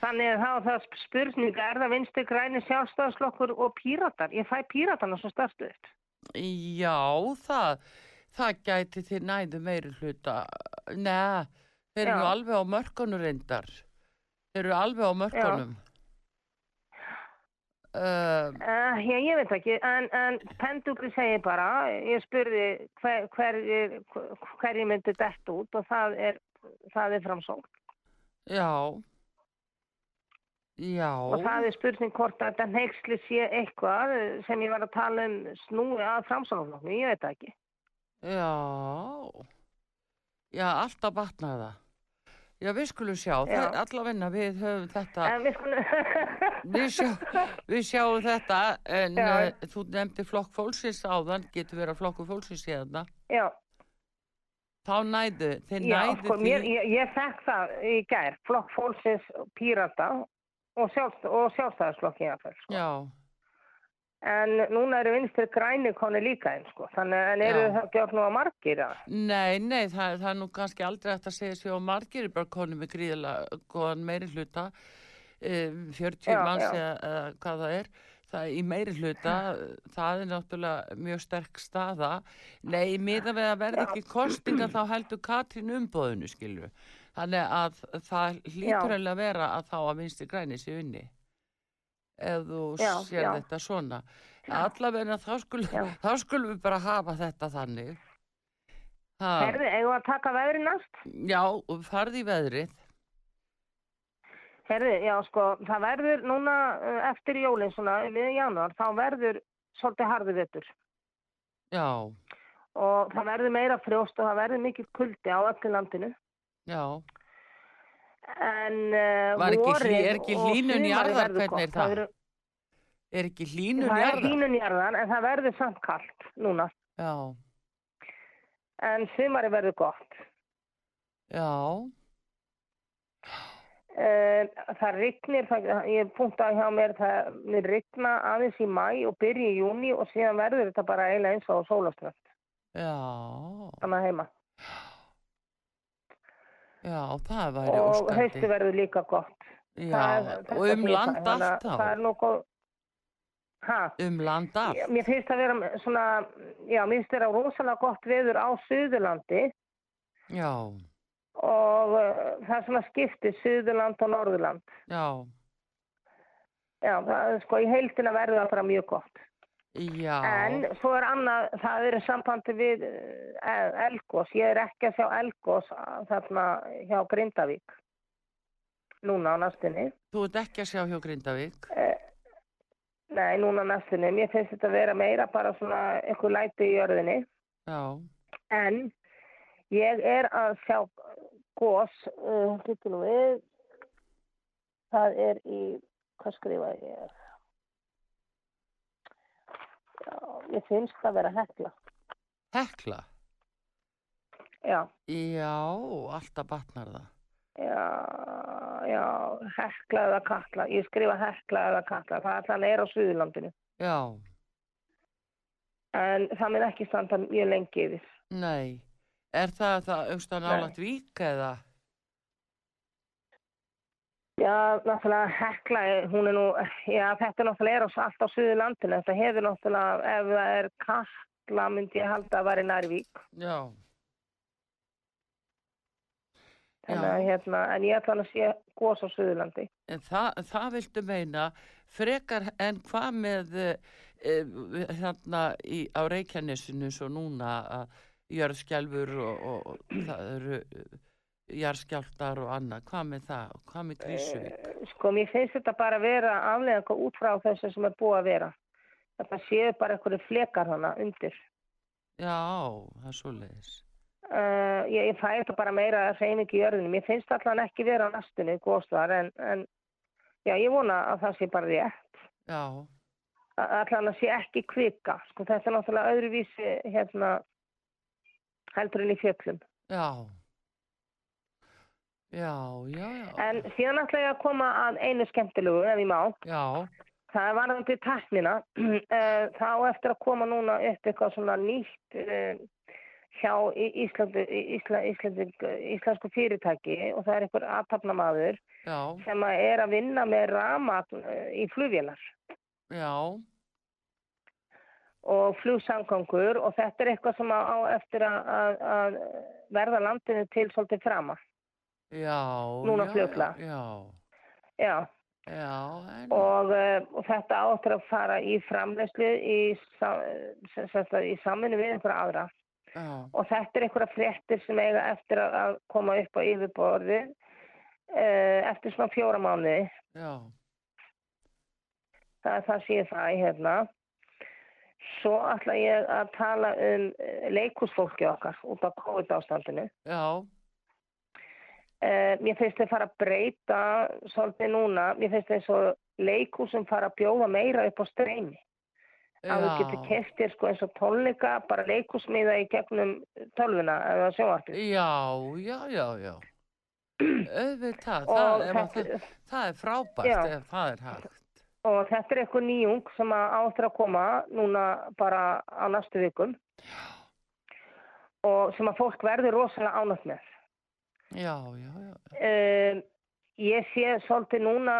þannig að var það spurning er það vinstri græni sjálfstæðaslokkur og píratar, ég fæ píratana svo þetta Já, það, það gæti þið næðu meiri hluta. Nei, þeir eru alveg á. Þeir eru alveg á mörkunum. Uh, Uh, já, ég veit ekki, en, en pendugli segir bara, ég spurði hver, hver, hverju myndi dett út og það er, það er framsókn. já, já, Og það er spurning hvort að þetta neyksli sé eitthvað sem ég var að tala um snúi að framsóknarflokknu, ég veit ekki. já, já, alltaf batnaði það. Já, við skulum sjá, allavegna við höfum þetta, En við skulum, við, sjá, við sjáum þetta, en uh, þú nefndi flokk fólksins áðan, getur verið að flokku fólksins í þarna. já, Þá næðu, þeir já, næðu sko, því. mér, ég, ég fekk það í gær, flokk fólksins pírata og, sjálfst, og sjálfstæðarslokki jáfnvel, sko. Já, En núna eru vinstri græni koni líka einn, sko, þannig en eru það gjort nú að margir, já. nei, nei, það, það er nú kannski aldrei hægt að segja sér á margir er bara konum með gríðilega góðan meiri hluta, um, 40 Já, manns eða, eða hvað það er, það í meiri hluta, það er náttúrulega mjög sterk staða. Nei, miða við að verða ekki kostinga þá heldur Katrín umbóðinu, skilju. Þannig að það hlýtur alveg að vera að þá að vinstri græni sér unni. Ef þú Já, sér já. þetta svona. Allavega þá skulum, þá skulum við bara hafa þetta þannig. Ha, Herði, eigum við að taka veðri næst? já, farði veðrið. Herði, já, sko, það verður núna uh, eftir jólinn svona, við janúar, þá verður svolítið harði vettur. Já, Og það verður meira frjóst og það verður mikið kuldi á öllu landinu. já. En uh, er ekki og jarðar, verður hvernig gott. er það? verður- Er ekki hlínun Það er hlínun jarðan en það verður samt kallt núna. Já, En sumari verður gott. já, Uh, það rignir, það, ég punktaði hjá mér, það mér rigna aðeins í mæ og byrja í júni og síðan verður þetta bara eiginlega eins og sólaströnd. já, Þannig heima. Já, það væri Og óskandi. hausti verður líka gott. Já, Það er- og um land það, að allt Það þá. er nú góð... Hæ? Um land allt. Mér finnst það vera svona, já, mér finnst það vera rosalega gott veður á Suðurlandi Já, og uh, það er svona skiptið Suðurland og Norðurland. já, Já, það er sko í heildina verður það bara mjög gott. Já, En svo er annað, það er í sambandi við uh, Elgós. Ég er ekki að sjá Elgós þarna hjá Grindavík. Núna á næstunni. þú ert ekki að sjá hjá Grindavík. Nei, núna á næstunni. Mér finnst þetta vera meira bara svona eitthvað læti í jörðinni. Já, En ég er að sjá gós, uh, hlutu nú við, það er í, hvað skrifaði ég? Já, ég finnst það vera hekla. hekla. Já, Já, alltaf batnar það. já, já, hekla eða katla. Ég skrifa hekla eða katla. Það þannig er á Suðurlandinu. Já, En það minn ekki standa mjög lengi yfir. nei. Er það það auðvitað nálægt vík eða? Já, náttúrulega hekla, hún er nú, já, þetta náttúrulega er allt á Suðurlandinu. Þetta hefur náttúrulega, ef það er katla, myndi ég halda að vera í Nærvík. Já, Þannig að hérna, en ég ætla hann að sé gós á Suðurlandi. en það, það viltu meina frekar en hvað með e, þarna í, á Reykjanesinu svo núna að jörðskjálfur og, og, og það eru eh, jarðskjálftar og annað, hvað með það, hvað með Grísuvík? Sko, mér finnst þetta bara vera afleðanga út frá þessu sem er búið að vera. Þetta séu bara einhverju flekar hana undir. Já, það er svo leiðis. Uh, ég, ég fæ þetta bara meira að segja ekki í jörðinu. Mér finnst allan ekki vera á næstunni góðsvar en, en já, ég vona að það sé bara rétt. Já, Að- Allan að sé ekki kvika. Sko þetta er náttúrulega öðruvísi hérna heldur en í fjöllum. já. Já, já, já. En síðan ætla ég að koma að einu skemmtilegu ef ég má. Já, Það er varðandi tæknina. Eh, Það á eftir að koma núna upp eitthvað svona nýtt eh, hjá Íslandi, Ísla, Íslandi, íslensku fyrirtæki og það er einhver aðtapnamaður sem að er að vinna með ramagn eh, í flugvélar já, og flugsamgangur og þetta er eitthvað sem á eftir að, að, að verða landinu til svolítið frama. Já. Núna já, fljótlega. Já, Já, já, og, uh, og þetta áttur að fara í framleyslu í, sem í saminu við einhverja aðra. já, Og þetta er einhverja fréttir sem eiga eftir að, koma upp á yfirborði uh, eftir svona fjóra mánuði. já, Það er það sé það hérna. Svo ætla ég að tala um eh, leikhúsfólki okkar út af COVID-ástandinu. já, Uh, mér finnst þið fara að breyta svolítið núna. Mér finnst þið svo leikhúsum fara að bjóða meira upp á streymi. Að þú getur já. keft þér sko eins og tónleika, bara leikhúsmiða í gegnum tölvuna eða sjónvarpið. Já, já, já, já. Auðvitað, Og það, það, það er frábært Já. ef það er hægt. Og þetta er eitthvað nýjung sem áttur að koma núna bara á næstu vikum. Og sem að fólk verður rosalega ánætt með. Já, já, já. Um, ég sé svolítið núna,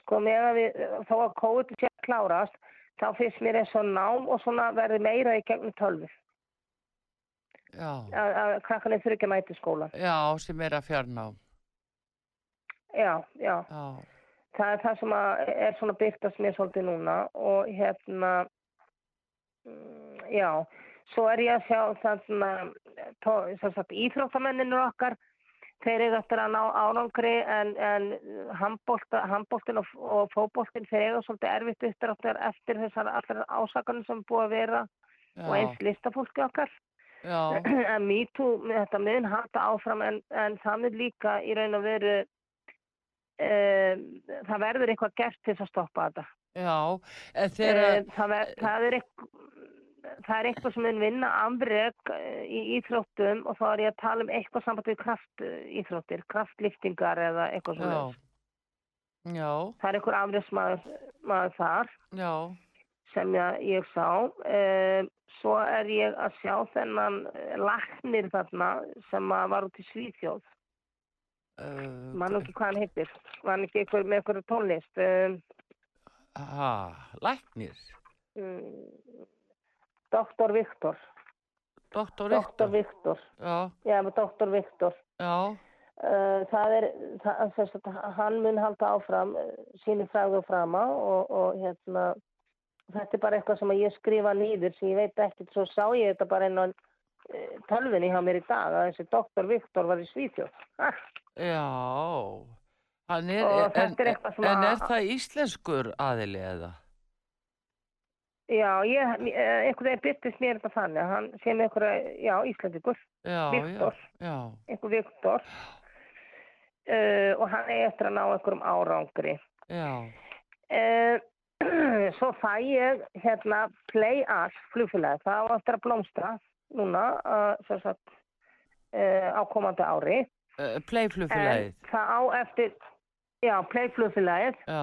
sko, að við, þó að COVID sé að klárast, þá finnst mér eins og nám og svona verður meira í gegnum tölvi. Já, Að, að krakkarnir þurfi ekki að mæta í skóla. já, sem er að fjarná. Já, já. Já, Það er það sem að er svona byrtast mér svolítið núna og hérna, mm, já, svo er ég að sjá sem sagt, íþróttamenninu okkar, þeir eru eftir að ná árangri en, en handbóltin og, og fótbóltin þeir eru svolítið erfitt uppdráttar eftir þessar allar ásakanum sem búið að vera og já, eins listafólki okkar. en MeToo, þetta mun halda áfram en, en mun líka í raun og veru um, það verður eitthvað gert til að stoppa þetta. já. Þegar, Uh, það, ver, það, er eitthvað, það er eitthvað sem mun vinna afreg uh, í íþróttum og þá er ég að tala um eitthvað samband við kraftíþróttir, kraftliftingar eða eitthvað já, svona. já, Það er einhver afregsmaður maður þar já, sem ég, ég sá. Uh, svo er ég að sjá þennan laknir þarna sem var út í Svíþjóð. uh, Man nú ekki hvað hann heitir. Hann ekki einhver, með einhverju tónlist. Um, ha, læknir, um, Doktor Viktor. doktor Doktor Viktor. Viktor. Já, Já, Doktor Viktor. já, það er, það, þess að hann mun halda áfram uh, síni fræðu frama og, og hérna, þetta er bara eitthvað sem ég skrifa nýður sem ég veit ekkert, svo sá ég þetta bara inn á uh, tölvinni hjá mér í dag að þessi doktor Viktor var í Svíþjóð. Ah, já. Er, Og en, er en að- er það íslenskur aðili eða? Já, ég, uh, einhvern veginn byrtist mér þetta þannig hann sé með einhverja, já, Íslandingur, Já, Viktor. einhver Viktor. Uh, og hann er eftir að ná einhverjum árangri. já, Uh, svo fæ ég hérna Play Us flugfélagi, það á eftir að blómstra núna uh, sem sagt, á komandi ári. En playflugfélagið, það á eftir já, Play flugfélagið. Já,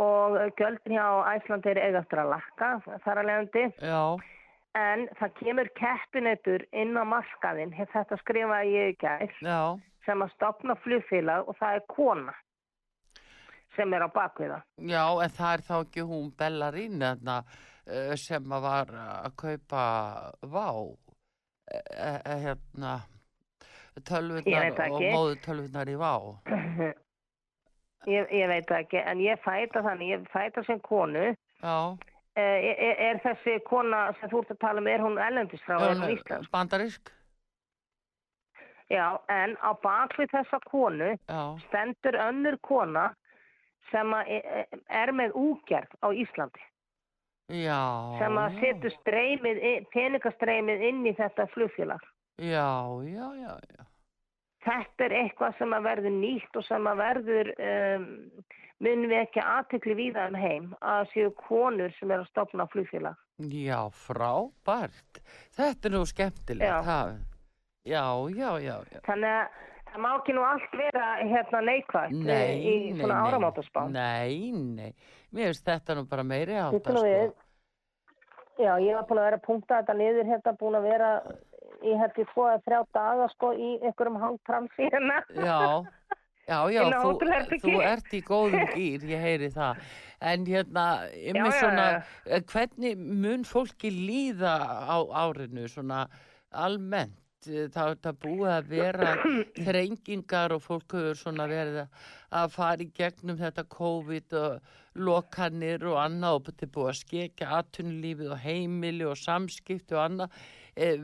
og gjöldin hjá Æslandi er eiga eftir að lakka þar að leiðandi já, en það kemur keppinautur inn á markaðinn, þetta skrifaði ég í gær já, sem að stopna flugfélag og það er kona sem er á bakviða já, en það er þá ekki hún Bellarín sem var að kaupa vá, uh, hérna, Ég tölvurnar veit það og ekki. móðu tölvurnar í vá. Ég, ég veit ekki, en ég fæta þannig, ég fæta sem konu. Já, Eh, er, er þessi kona sem þú ert að tala um, er hún ellendis frá, er hún íslensk? bandarísk, Já, en á bakvið þessa konu já, stendur önnur kona sem e- e- er með úgerð á Íslandi. Já, sem að setur streymið, peningastreymið inn í þetta flugfélag. Já, já, já, já. Þetta er eitthvað sem að verður nýtt og sem að verður, um, mun við ekki aðtekli víða um heim að séu konur sem er að stopna flugfélag. Já, frábært. Þetta er nú skemmtilegt. Já. Já, já, já, já. Þannig að það má ekki nú allt vera hérna neikvægt eh, Nei, í svona nei. áramótaspá. Nei, nei. Mér finnst þetta nú bara meiri við. sko. Já, ég var búin að vera að punkta þetta niður hérna, búin að vera í hérna í tvo eða þrjá daga sko í einhverjum hangtransi hérna. Já, já, já, þú, þú ert í góðum gýr, ég heyri það. En hérna, ég með Já, já, svona, já. eh, hvernig mun fólki líða á árinu, svona almennt? Eh, Það, það búið að vera þrengingar og fólk hefur svona verið að- að fara í gegnum þetta COVID og lokanir og annað og þetta búið að skekja atvinnulífið og heimili og samskipti og annað. Eh,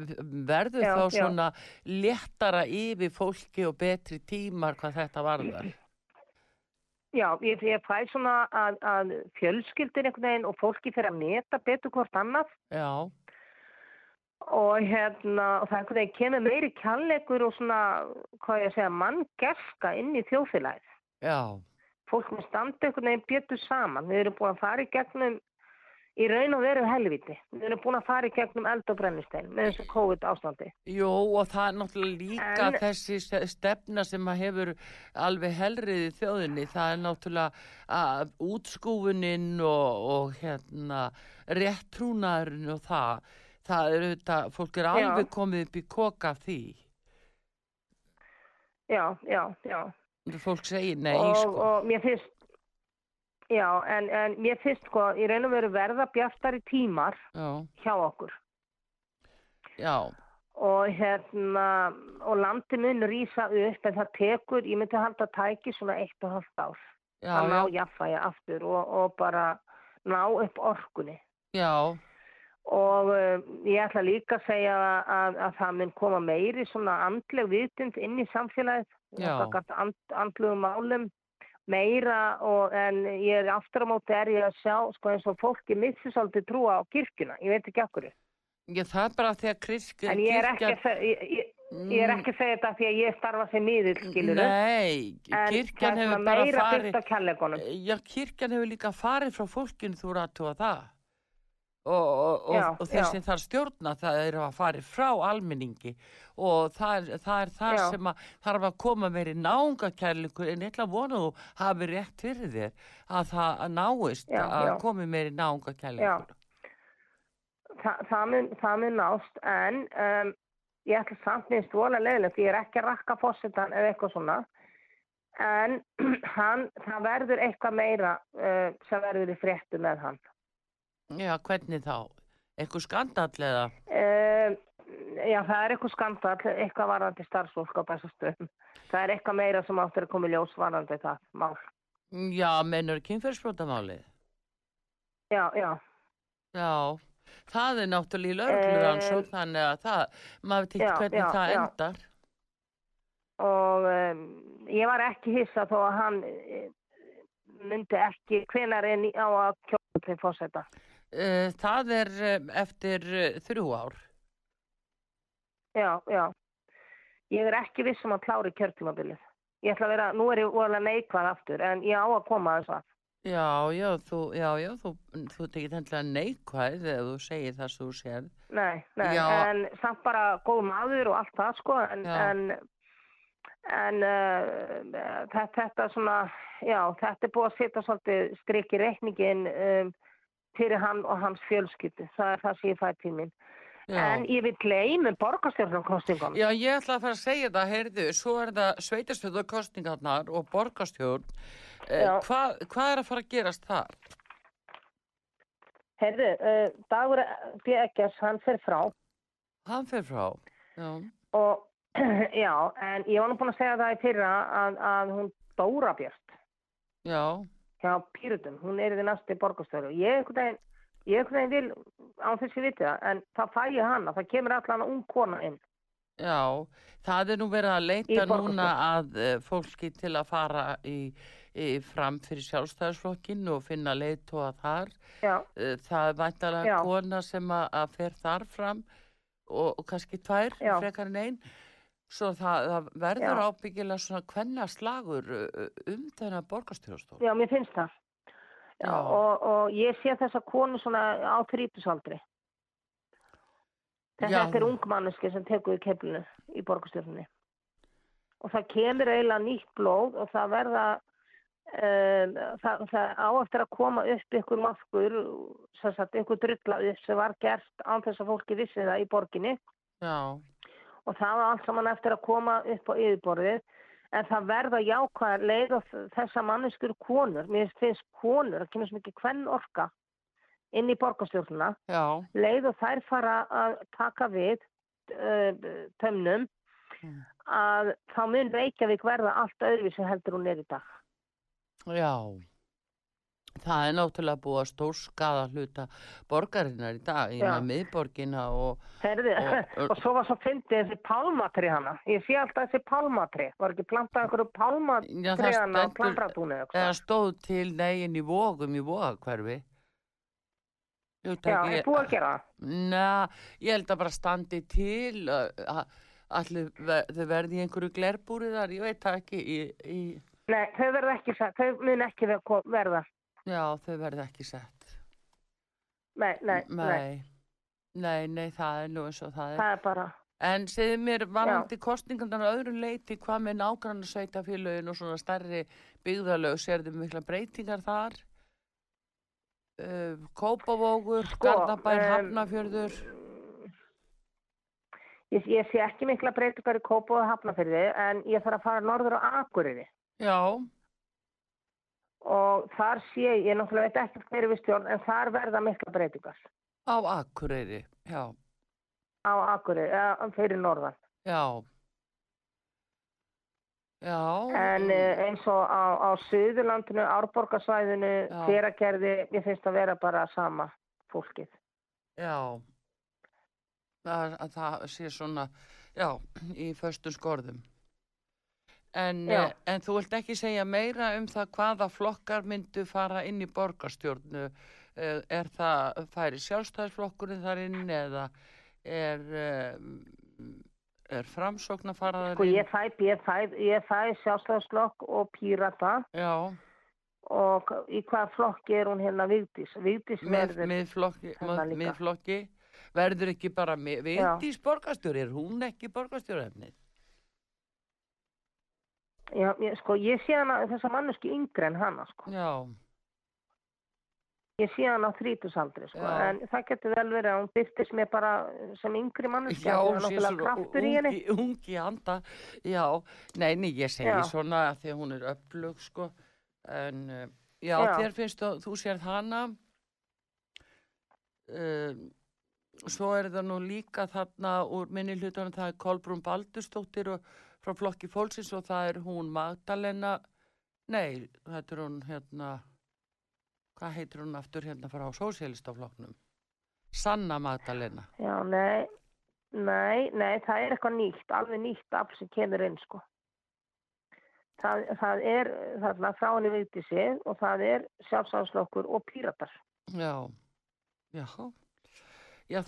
Verður Já, þá já. svona léttara yfir fólki og betri tímar hvað þetta varðar? Já, ég, ég fæ svona að, að fjölskyldir einhvern veginn og fólki fyrir að meta betur hvort annað Já, og hérna, og það er einhvern veginn kemur meiri kjallegur og svona, hvað ég segja, manngerska inn í þjóðfélagið. já, Fólk með standi einhvern veginn betur saman. Við erum búin að fara í gegnum í raun og veru helviti. Við erum búin að fara í gegnum eld og brennistein með þessu COVID ástandi. jú og það er náttúrulega líka En- þessi ste- stefna sem að hefur alveg helriði þjóðinni, það er náttúrulega útskúfuninn og, og hérna réttrúnaðurinn og það, það er auðvitað, fólk er Já. alveg komið upp í koka því. Já, já, já. Fólk segir nei, og, sko. og mér finnst, já, en, en mér finnst sko, í raun og veru verða bjartari tímar Já, hjá okkur. já, og hérna og landi mun rýsa upp en það tekur, ég myndi halda að tæki svona eitt og halvt ár já, að ná já, jafnvægi aftur og, og bara ná upp orkunni. Já, og uh, ég ætla líka að segja að, að það mun koma meiri svona andleg vitund inn í samfélagið. Já. and, andlegum málum meira og en ég er aftur á móti er ég að sjá sko eins og fólki missi svolítið trúa á kirkjuna, ég veit ekki okkur ég, það er bara því að krisk, en ég er ekki að se- ég, er ekki að segja þetta því að ég starfa sem miðill, skilur Nei, En kirkjan það er hefur svona bara meira farið byggt á kærleikunum. Já, kirkjan hefur líka farið frá fólkinu þú rættu að það og, og, og, Já, og þeir já. þar stjórna það eru að farið frá almenningi. Og það er það, er það sem að þarf að koma meiri náungakærleikur en ég ætla að vona þú hafi rétt fyrir þér að það að náist Já, að komi meiri náungakærleikur Þa, það, mun, það mun nást en um, ég ætla samt minnst vola leiðilegt, ég er ekki að rakka fórsetan eða eitthvað svona. En hann, það verður eitthvað meira uh, sem verður í fréttu með hann. Já, hvernig þá? Eitthvað skandall eða? Uh, já, það er eitthvað skandal, eitthvað varðandi starfsfólk á bestastöðum. Það er eitthvað meira sem áttur að koma í ljós varðandi það mál. Já, mennur kynferðsbrótamálið? Já, já. Já, það er náttúrulega í lögregluransók Eh, þannig að það, maður veit ekki hvernig já, það já. endar. og um, ég var ekki hissa þó að hann eh, myndi ekki hvenar er á að kjóða til fórseta. Uh, það er um, eftir uh, þrjú ár. Já, já. Ég er ekki viss um að klári kjörtímabilið. Ég ætla að vera, nú er ég voðalega neikvæð aftur en ég á að koma að þess að. Já, já, þú, já, já, þú, þú tekið hendilega neikvæð þegar þú segir það sem þú sér. Nei, nei, Já. en samt bara góð maður og allt það sko en, en, en uh, þetta, þetta svona, já, þetta er búið að setja svolítið strik í reikningin um, fyrir hann og hans fjölskyldu. Það er það sem ég fæ til mín. Já. En ég vil gleymi borgarstjórnarkostingum. Já, ég ætla að fara að segja það, heyrðu, svo er það sveitarstjórnarkostningarnar og borgarstjórn. Já. hvað, hvað er að fara að gerast þar? Herðu, uh, Dagur B. Eggers, hann fer frá Hann fer frá. Já, og já, en ég var nú búin að segja það í fyrra að, að hún Dóra Björst já, hjá Pýrutum, hún er í því næstu borgarstjóru. Ég einhvern veginn, ég einhvern veginn vil á þessi viti það, en það fæ ég hana, það kemur allan ung kona inn Já, það er nú verið að leita núna að uh, fólki til að fara í, í fram fyrir sjálfstæðisflokkin og finna leiðtóa þar. Já, Uh, það er væntalega Já. kona sem að, að fer þar fram og, og kannski tvær, Já. frekar en einn. Svo það, það verður Já. ábyggilega svona hvenna slagur um þennan borgarstjórnstól. já, mér finnst það. Já, Já. Og, og ég sé þessa konu svona á þrítusaldri. Já. Þetta er ungmanniski sem tekur í keflinu í borgarstjórnunni. Og það kemur eiginlega nýtt blóð og það verða, um, það, það á eftir að koma upp ykkur maskur, sagt ykkur drulla upp sem var gert án þess að fólki vissi það í borginni. Já, og það var allt saman eftir að koma upp á yfirborðið en það verða jákvæðar leið og þessa manneskur konur, mér finnst konur að kemur svo mikið hvern orka inn í borgarstjórnuna, leið og þær fara að taka við uh, tömnum Mm. að þá mun Reykjavík verða allt öðruvísi heldur hún er í dag. já. Það er náttúrulega búið að stórskaða hluta borgarinnar í dag, í Já. miðborgina og Herði, Og- og, og- svo var svo fyndið þessi pálmatri hana. Ég sé alltaf þessi pálmatri. Var ekki plantað einhverju Já, pálmatri það hana á plantratúni? eða stóð til negin í vógum í vógakverfi. Já, er búið að gera það? Næ, ég held að bara standi til allir verði einhverju glerbúri þar, ég veit það ekki í, í, Nei, þau verða ekki, þau mun ekki verða. Já, þau verði ekki sett. Nei, nei, nei, nei, nei, það er nú eins og það er. Það er bara, en segðu mér varandi kostningarnar að öðru leiti, hvað með nágrann sveitafélögin og svona stærri byggðalög sérðu mikla breytingar þar? Uh, Kópavógur, Sko, Garðabær, em, Hafnafjörður ég, ég sé ekki mikla breytingar í Kópa og Hafnafyrði en ég þarf að fara norður á Akureyri. Já, og þar sé ég, ég náttúrulega veit ekki hverju við stjórn en þar verða mikla breytingar á Akureyri já, á Akureyri, eða fyrir norðan. já já En eh, eins og á, á Suðurlandinu, Árborgarsvæðinu, Já. hveragerði, ég finnst að vera bara sama fólkið. Já, að, að það sé svona, já, í föstum skorðum. En, eh, en þú vilt ekki segja meira um það hvaða flokkar myndu fara inn í borgarstjórnu. Eh, Er það færi sjálfstæðisflokkurinn þar inn eða er, eh, er framsókn að fara Sko þar inn? ég fæ, ég fæ, ég fæ sjálfstæðarslokk og pírata Já, og í hvaða flokki er hún hérna Vigdís? Vigdís með, verður, miðflokki, líka. miðflokki. Verður ekki bara Vigdís borgarstjóri, er hún ekki borgarstjórefnið? Já, ég, sko ég sé hana, þessa manneski yngri en hana sko. Já, Ég sé hana á þrítusaldri sko, Já. en það getur vel verið að hún byrtist mér bara sem yngri manneski, Já, er sé svona kraftur í henni. ungi, ungi anda, já, nei, nei, ég segi Já. svona að því að hún er öflug, sko, en uh, já, Já. þér finnst þú, þú sérð hana, uh, svo er það nú líka þarna úr minni hlutunum, það er Kolbrún Baldurstóttir og frá flokki fólksins og það er hún Magdalena, nei, þetta er hún hérna, hvað heitir hún aftur hérna frá sósélistaflokknum? Sanna Magdalena. Já, nei, nei, nei, það er eitthvað nýtt, alveg nýtt afl sem kemur inn, sko. Það, það er þarna frá henni Vigdísi og það er sjálfsánslokkur og píratar. Já, já, já,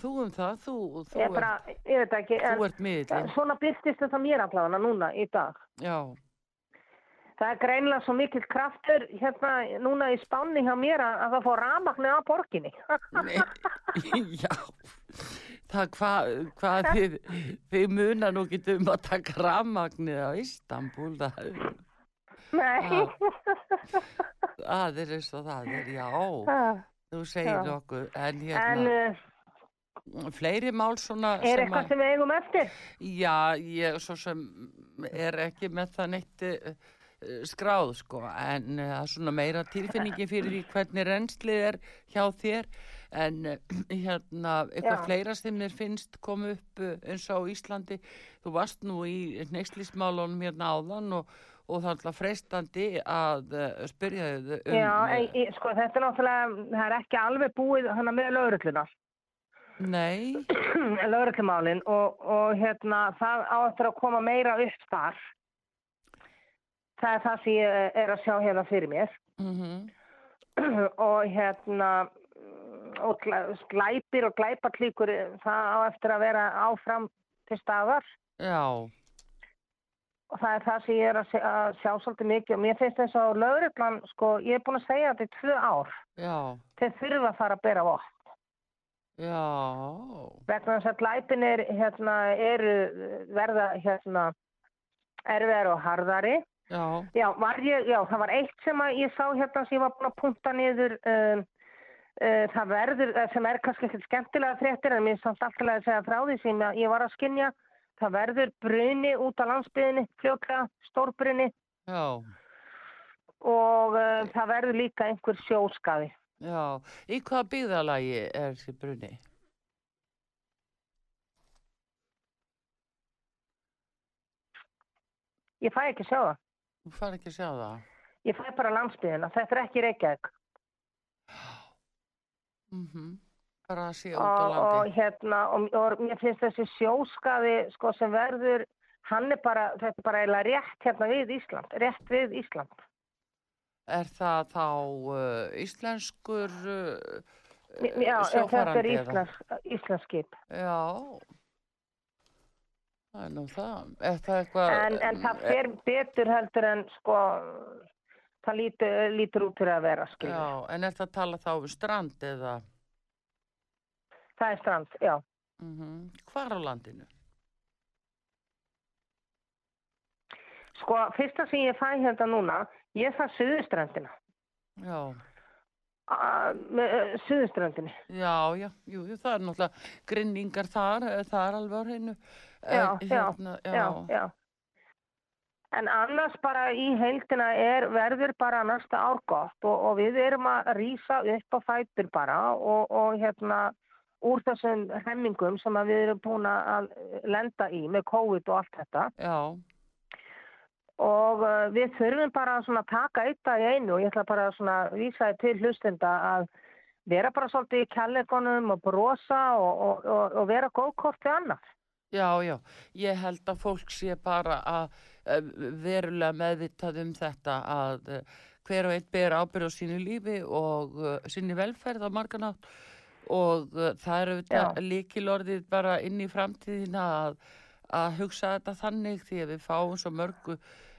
þú um það, þú, þú, Ég, bara, ég veit ekki, ert, þú en ert miðlinn, svona byrstist þetta mér allavega núna í dag. já, Það er greinilega svo mikill kraftur hérna núna í spánni hjá mér að, að það fór rafmagni á borginni. Nei, já, það hvað, hvað þið, þið muna nú ekki um að taka rafmagnið á Istanbul, það, Nei. það er eins og það er, já, þú segir Já. nokkuð, en en hérna, uh, fleiri mál svona er eitthvað sem við eigum eftir? Já, ég svo sem er ekki með það neitt uh, skráð sko, en uh, það er svona meira tilfinningi fyrir því hvernig renslið er hjá þér, en uh, hérna, eitthvað Já. fleira sem þér finnst kom upp uh, eins og Íslandi, þú varst nú í neyslísmálunum hérna áðan og, og það er alltaf freistandi að uh, spyrja þau um... Já, uh, en, sko þetta er náttúrulega, það er ekki alveg búið hana með lögurluna. Nei, lögreglumálin og, og hérna það á eftir að koma meira upp þar. Það er það sem ég er að sjá hérna fyrir mér. Mhm, og hérna og glæ- glæpir og glæpaklíkur það á eftir að vera áfram til staðar. Já, og það er það sem ég er að sjá, að sjá svolítið mikið og mér finnst þess að lögreglan sko, ég er búin að segja þetta í tvö ár. Já, þeir þurfa að fara að bera vopn já, vegna þess að glæpinir hérna, eru verða hérna, erfiðar og harðari. Já, Já, var ég, já, það var eitt sem ég sá hérna sem ég var búin að punta niður um, uh, það verður, eh, sem er kannski ekkert skemmtilega fréttir en mér er samt alltaf að segja frá því sem ég var að skinja það verður bruni út á landsbyðinni fljókla, stórbruni. Já, og uh, það verður líka einhver sjóskaði já. Í hvaða byggðalagi er þessi bruni? ég fæ ekki að sjá það, Þú fær ekki að sjá það. ég fæ bara landsbyðina þetta er ekki Reykjavík Mm Bara að sé út á og, og landi. hérna og, og mér finnst þessi sjóskaði sko sem verður hann er bara, þetta er bara eiginlega rétt hérna við Ísland, rétt við Ísland Er það þá uh, íslenskur uh, Já, já, þetta sjófarandi er? Íslands, Íslandskip. Já, það er nú það. Er það eitthvað... En, en það fer betur heldur en sko, það lítur, lítur út fyrir að vera, skilja. Já, en er það að tala þá um strand eða... Það er strand, já. Mm Hvar á landinu? Sko, fyrsta sem ég fæ hérna núna, ég fæ suðustrandina. Já, Uh, suðustrandinni. já, já, jú, það er náttúrulega grinningar þar, eh, það er alveg á hreinu. Já, En já, hérna, Já, já. En annars bara í heildina er, verður bara næsta ár gott og, og við erum að rýsa upp á fætur bara og, og hérna úr þessum hemmingum sem við erum búin að lenda í með COVID og allt þetta. já, og uh, við þurfum bara að taka eitt í einu og ég ætla bara að vísa til hlustenda að vera bara svolítið í kjallegunum og brosa og, og, og, og vera góðkort við annað. já, já. Ég held að fólk sé bara að eh, verulega meðvitað um þetta að eh, hver og einn ber ábyrð á sínu lífi og uh, sínu velferð á marganátt og það eru líkilorðið bara inn í framtíðina að, að hugsa þetta þannig því að við fáum svo mörgu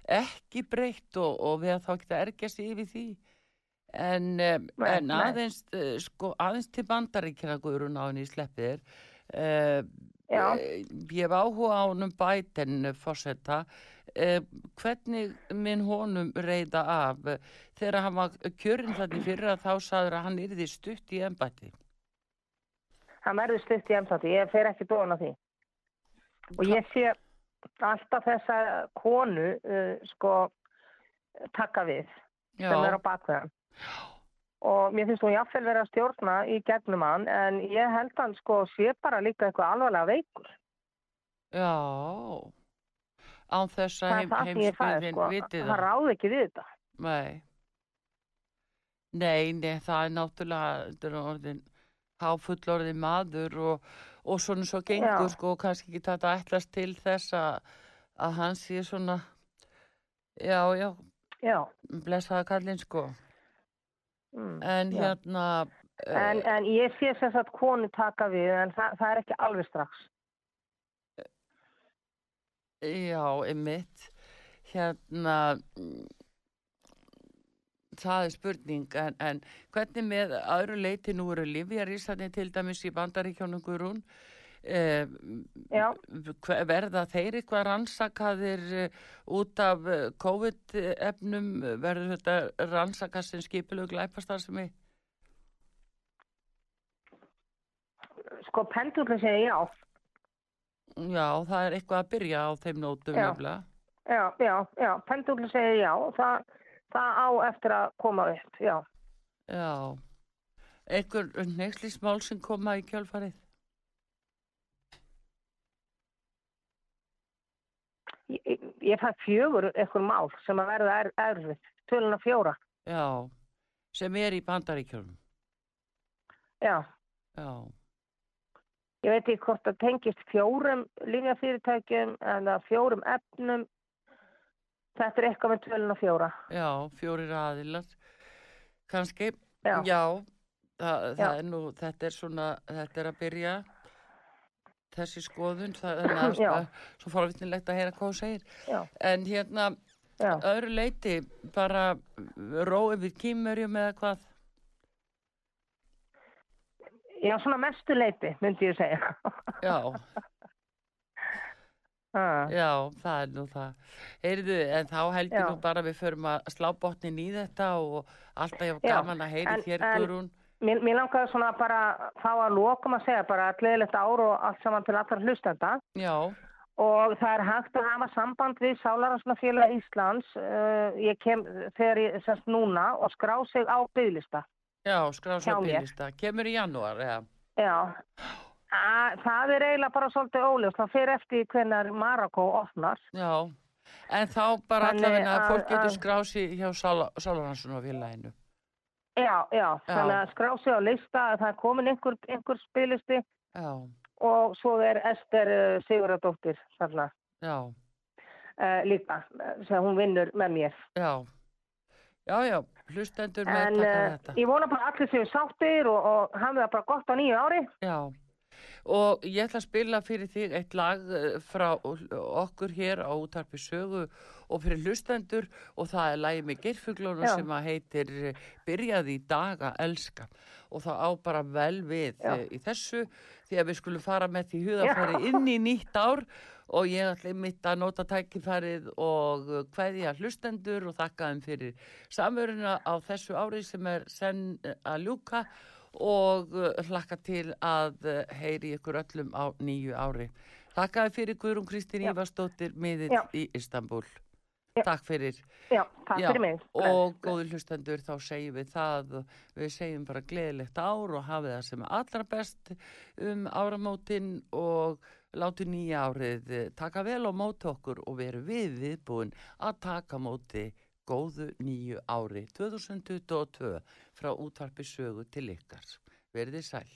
ekki breytt og, og við að þá geta ergjast yfir því en, um, en aðeins uh, sko, aðeins til bandaríkjana guðrun á henni í sleppir uh, Já. Eh, Ég hef áhuga á honum bæten fórsetta. Eh, hvernig minn honum reyða af eh, þegar hann var kjörinn þannig fyrir að þá saður að hann yrði stutt í embætti? Það verður stutt í emsandi, ég fer ekki dóna því. Og ég sé alltaf þessa konu uh, sko taka við sem er á bakveðan. Og mér finnst hún jáfnvel verið að stjórna í gegnum hann en ég held hann sko sé bara líka eitthvað alvarlega veikur. já. Án þess að heim, heimsbyðin sko. viti Það það. ráði ekki við þetta. Nei. Nei, nei, það er náttúrulega er orðin háfullorðin maður og, og svona svo gengur Já. sko og kannski ekki þetta ætlast til þess að, að hann sé svona já, já, Já. blessaða kallinn sko. Mm, En hérna, En, en ég sé sem sagt konu taka við en það, það er ekki alveg strax. já, einmitt, hérna, það er spurning, en, en hvernig með öðru leiti nú eru livjarísarnir til dæmis í bandaríkjónum Guðrún, eh, verða þeir eitthvað rannsakaðir eh, út af eh, COVID-efnum, verður þetta rannsakað sem skipilug glæpastar sem er? Sko pendulin segir já. Já, það er eitthvað að byrja á þeim nótum nefnilega. Já, já, já. Pendulin segir já. Það, það á eftir að koma upp, já. Já, einhver neyslísmál sem koma í kjölfarið. Ég, ég- fæ fjögur eitthvað mál sem að verða er, erfið. Töluna fjóra. Já, sem er í bandaríkjörnum. Já. Já, ég veit ekki hvort það tengist fjórum lífjafyrirtækjum eða fjórum efnum. Þetta er eitthvað með tölun og fjóra. Já, fjórir aðilar. Kanski, Já. já, það, það Já. er nú, þetta er svona, þetta er að byrja þessi skoðun, það er sko, svo forvittnilegt að heyra hvað þú segir. Já, En hérna, já. öðru leiti, bara ró yfir kýmurjum eða hvað? Já, svona mestu leiti, myndi ég segja. Já, Ah. já, það er nú það. Heyrðu, en þá held ég Já. nú bara að við förum að slá botnin í þetta og alltaf ég Já, gaman að heyri þér, Guðrún. Mér, mér langaði svona bara þá að lokum að segja bara gleðilegt ár og allt saman til allar hlustenda Já, og það er hægt að hafa samband við Sálarhansnafélag Íslands uh, ég kem þegar ég semst núna og skrá sig á bygglista. já, Hjá svo mér. bílista. Kemur í janúar, eða? Já, að, það er eiginlega bara svolítið óljós, það fyrir eftir hvernig Marokko opnar. Já, en þá bara Þannig allavega að fólk getur að- skráð sér hjá Sálarhansunarfélaginu. Já, já, þannig að skrá sig á lista að það er komin einhver, einhver spilisti Já, og svo er Ester uh, Sigurðardóttir þarna uh, líka sem hún vinnur með mér. já. Já, já, hlustendur með En taka uh, þetta. ég vona bara allir séu sáttir og, og hafa það bara gott á nýju ári. Já, og ég ætla að spila fyrir þig eitt lag eh, frá okkur hér á útarpi sögu og fyrir hlustendur. Og það er lagið með gerfuglunum Já. sem að heitir eh, Byrjaði í dag að elska. Og það á bara vel við Já. eh, í þessu því að við skulum fara með því huðafæri inn í nýtt ár. Og ég ætla mitt að nota tækifærið og eh, kveðja hlustendur og þakka þeim fyrir samveruna á þessu ári sem er senn að ljúka og uh, hlakka til að uh, heyri ykkur öllum á nýju ári. Þakkaði fyrir Guðrún Kristín. Ívarsdóttir miðill í Istanbul. Já. Takk fyrir. Já, takk Já, fyrir mig. Og góður hlustendur, þá segjum við það, við segjum bara gleðilegt ár og hafið það sem allra best um áramótin og látu nýja árið eh, taka vel á móti okkur og veru við viðbúin að taka móti góðu nýju ári 2022 frá útvarpi sögu til ykkar. Verðið sæl.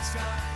Elska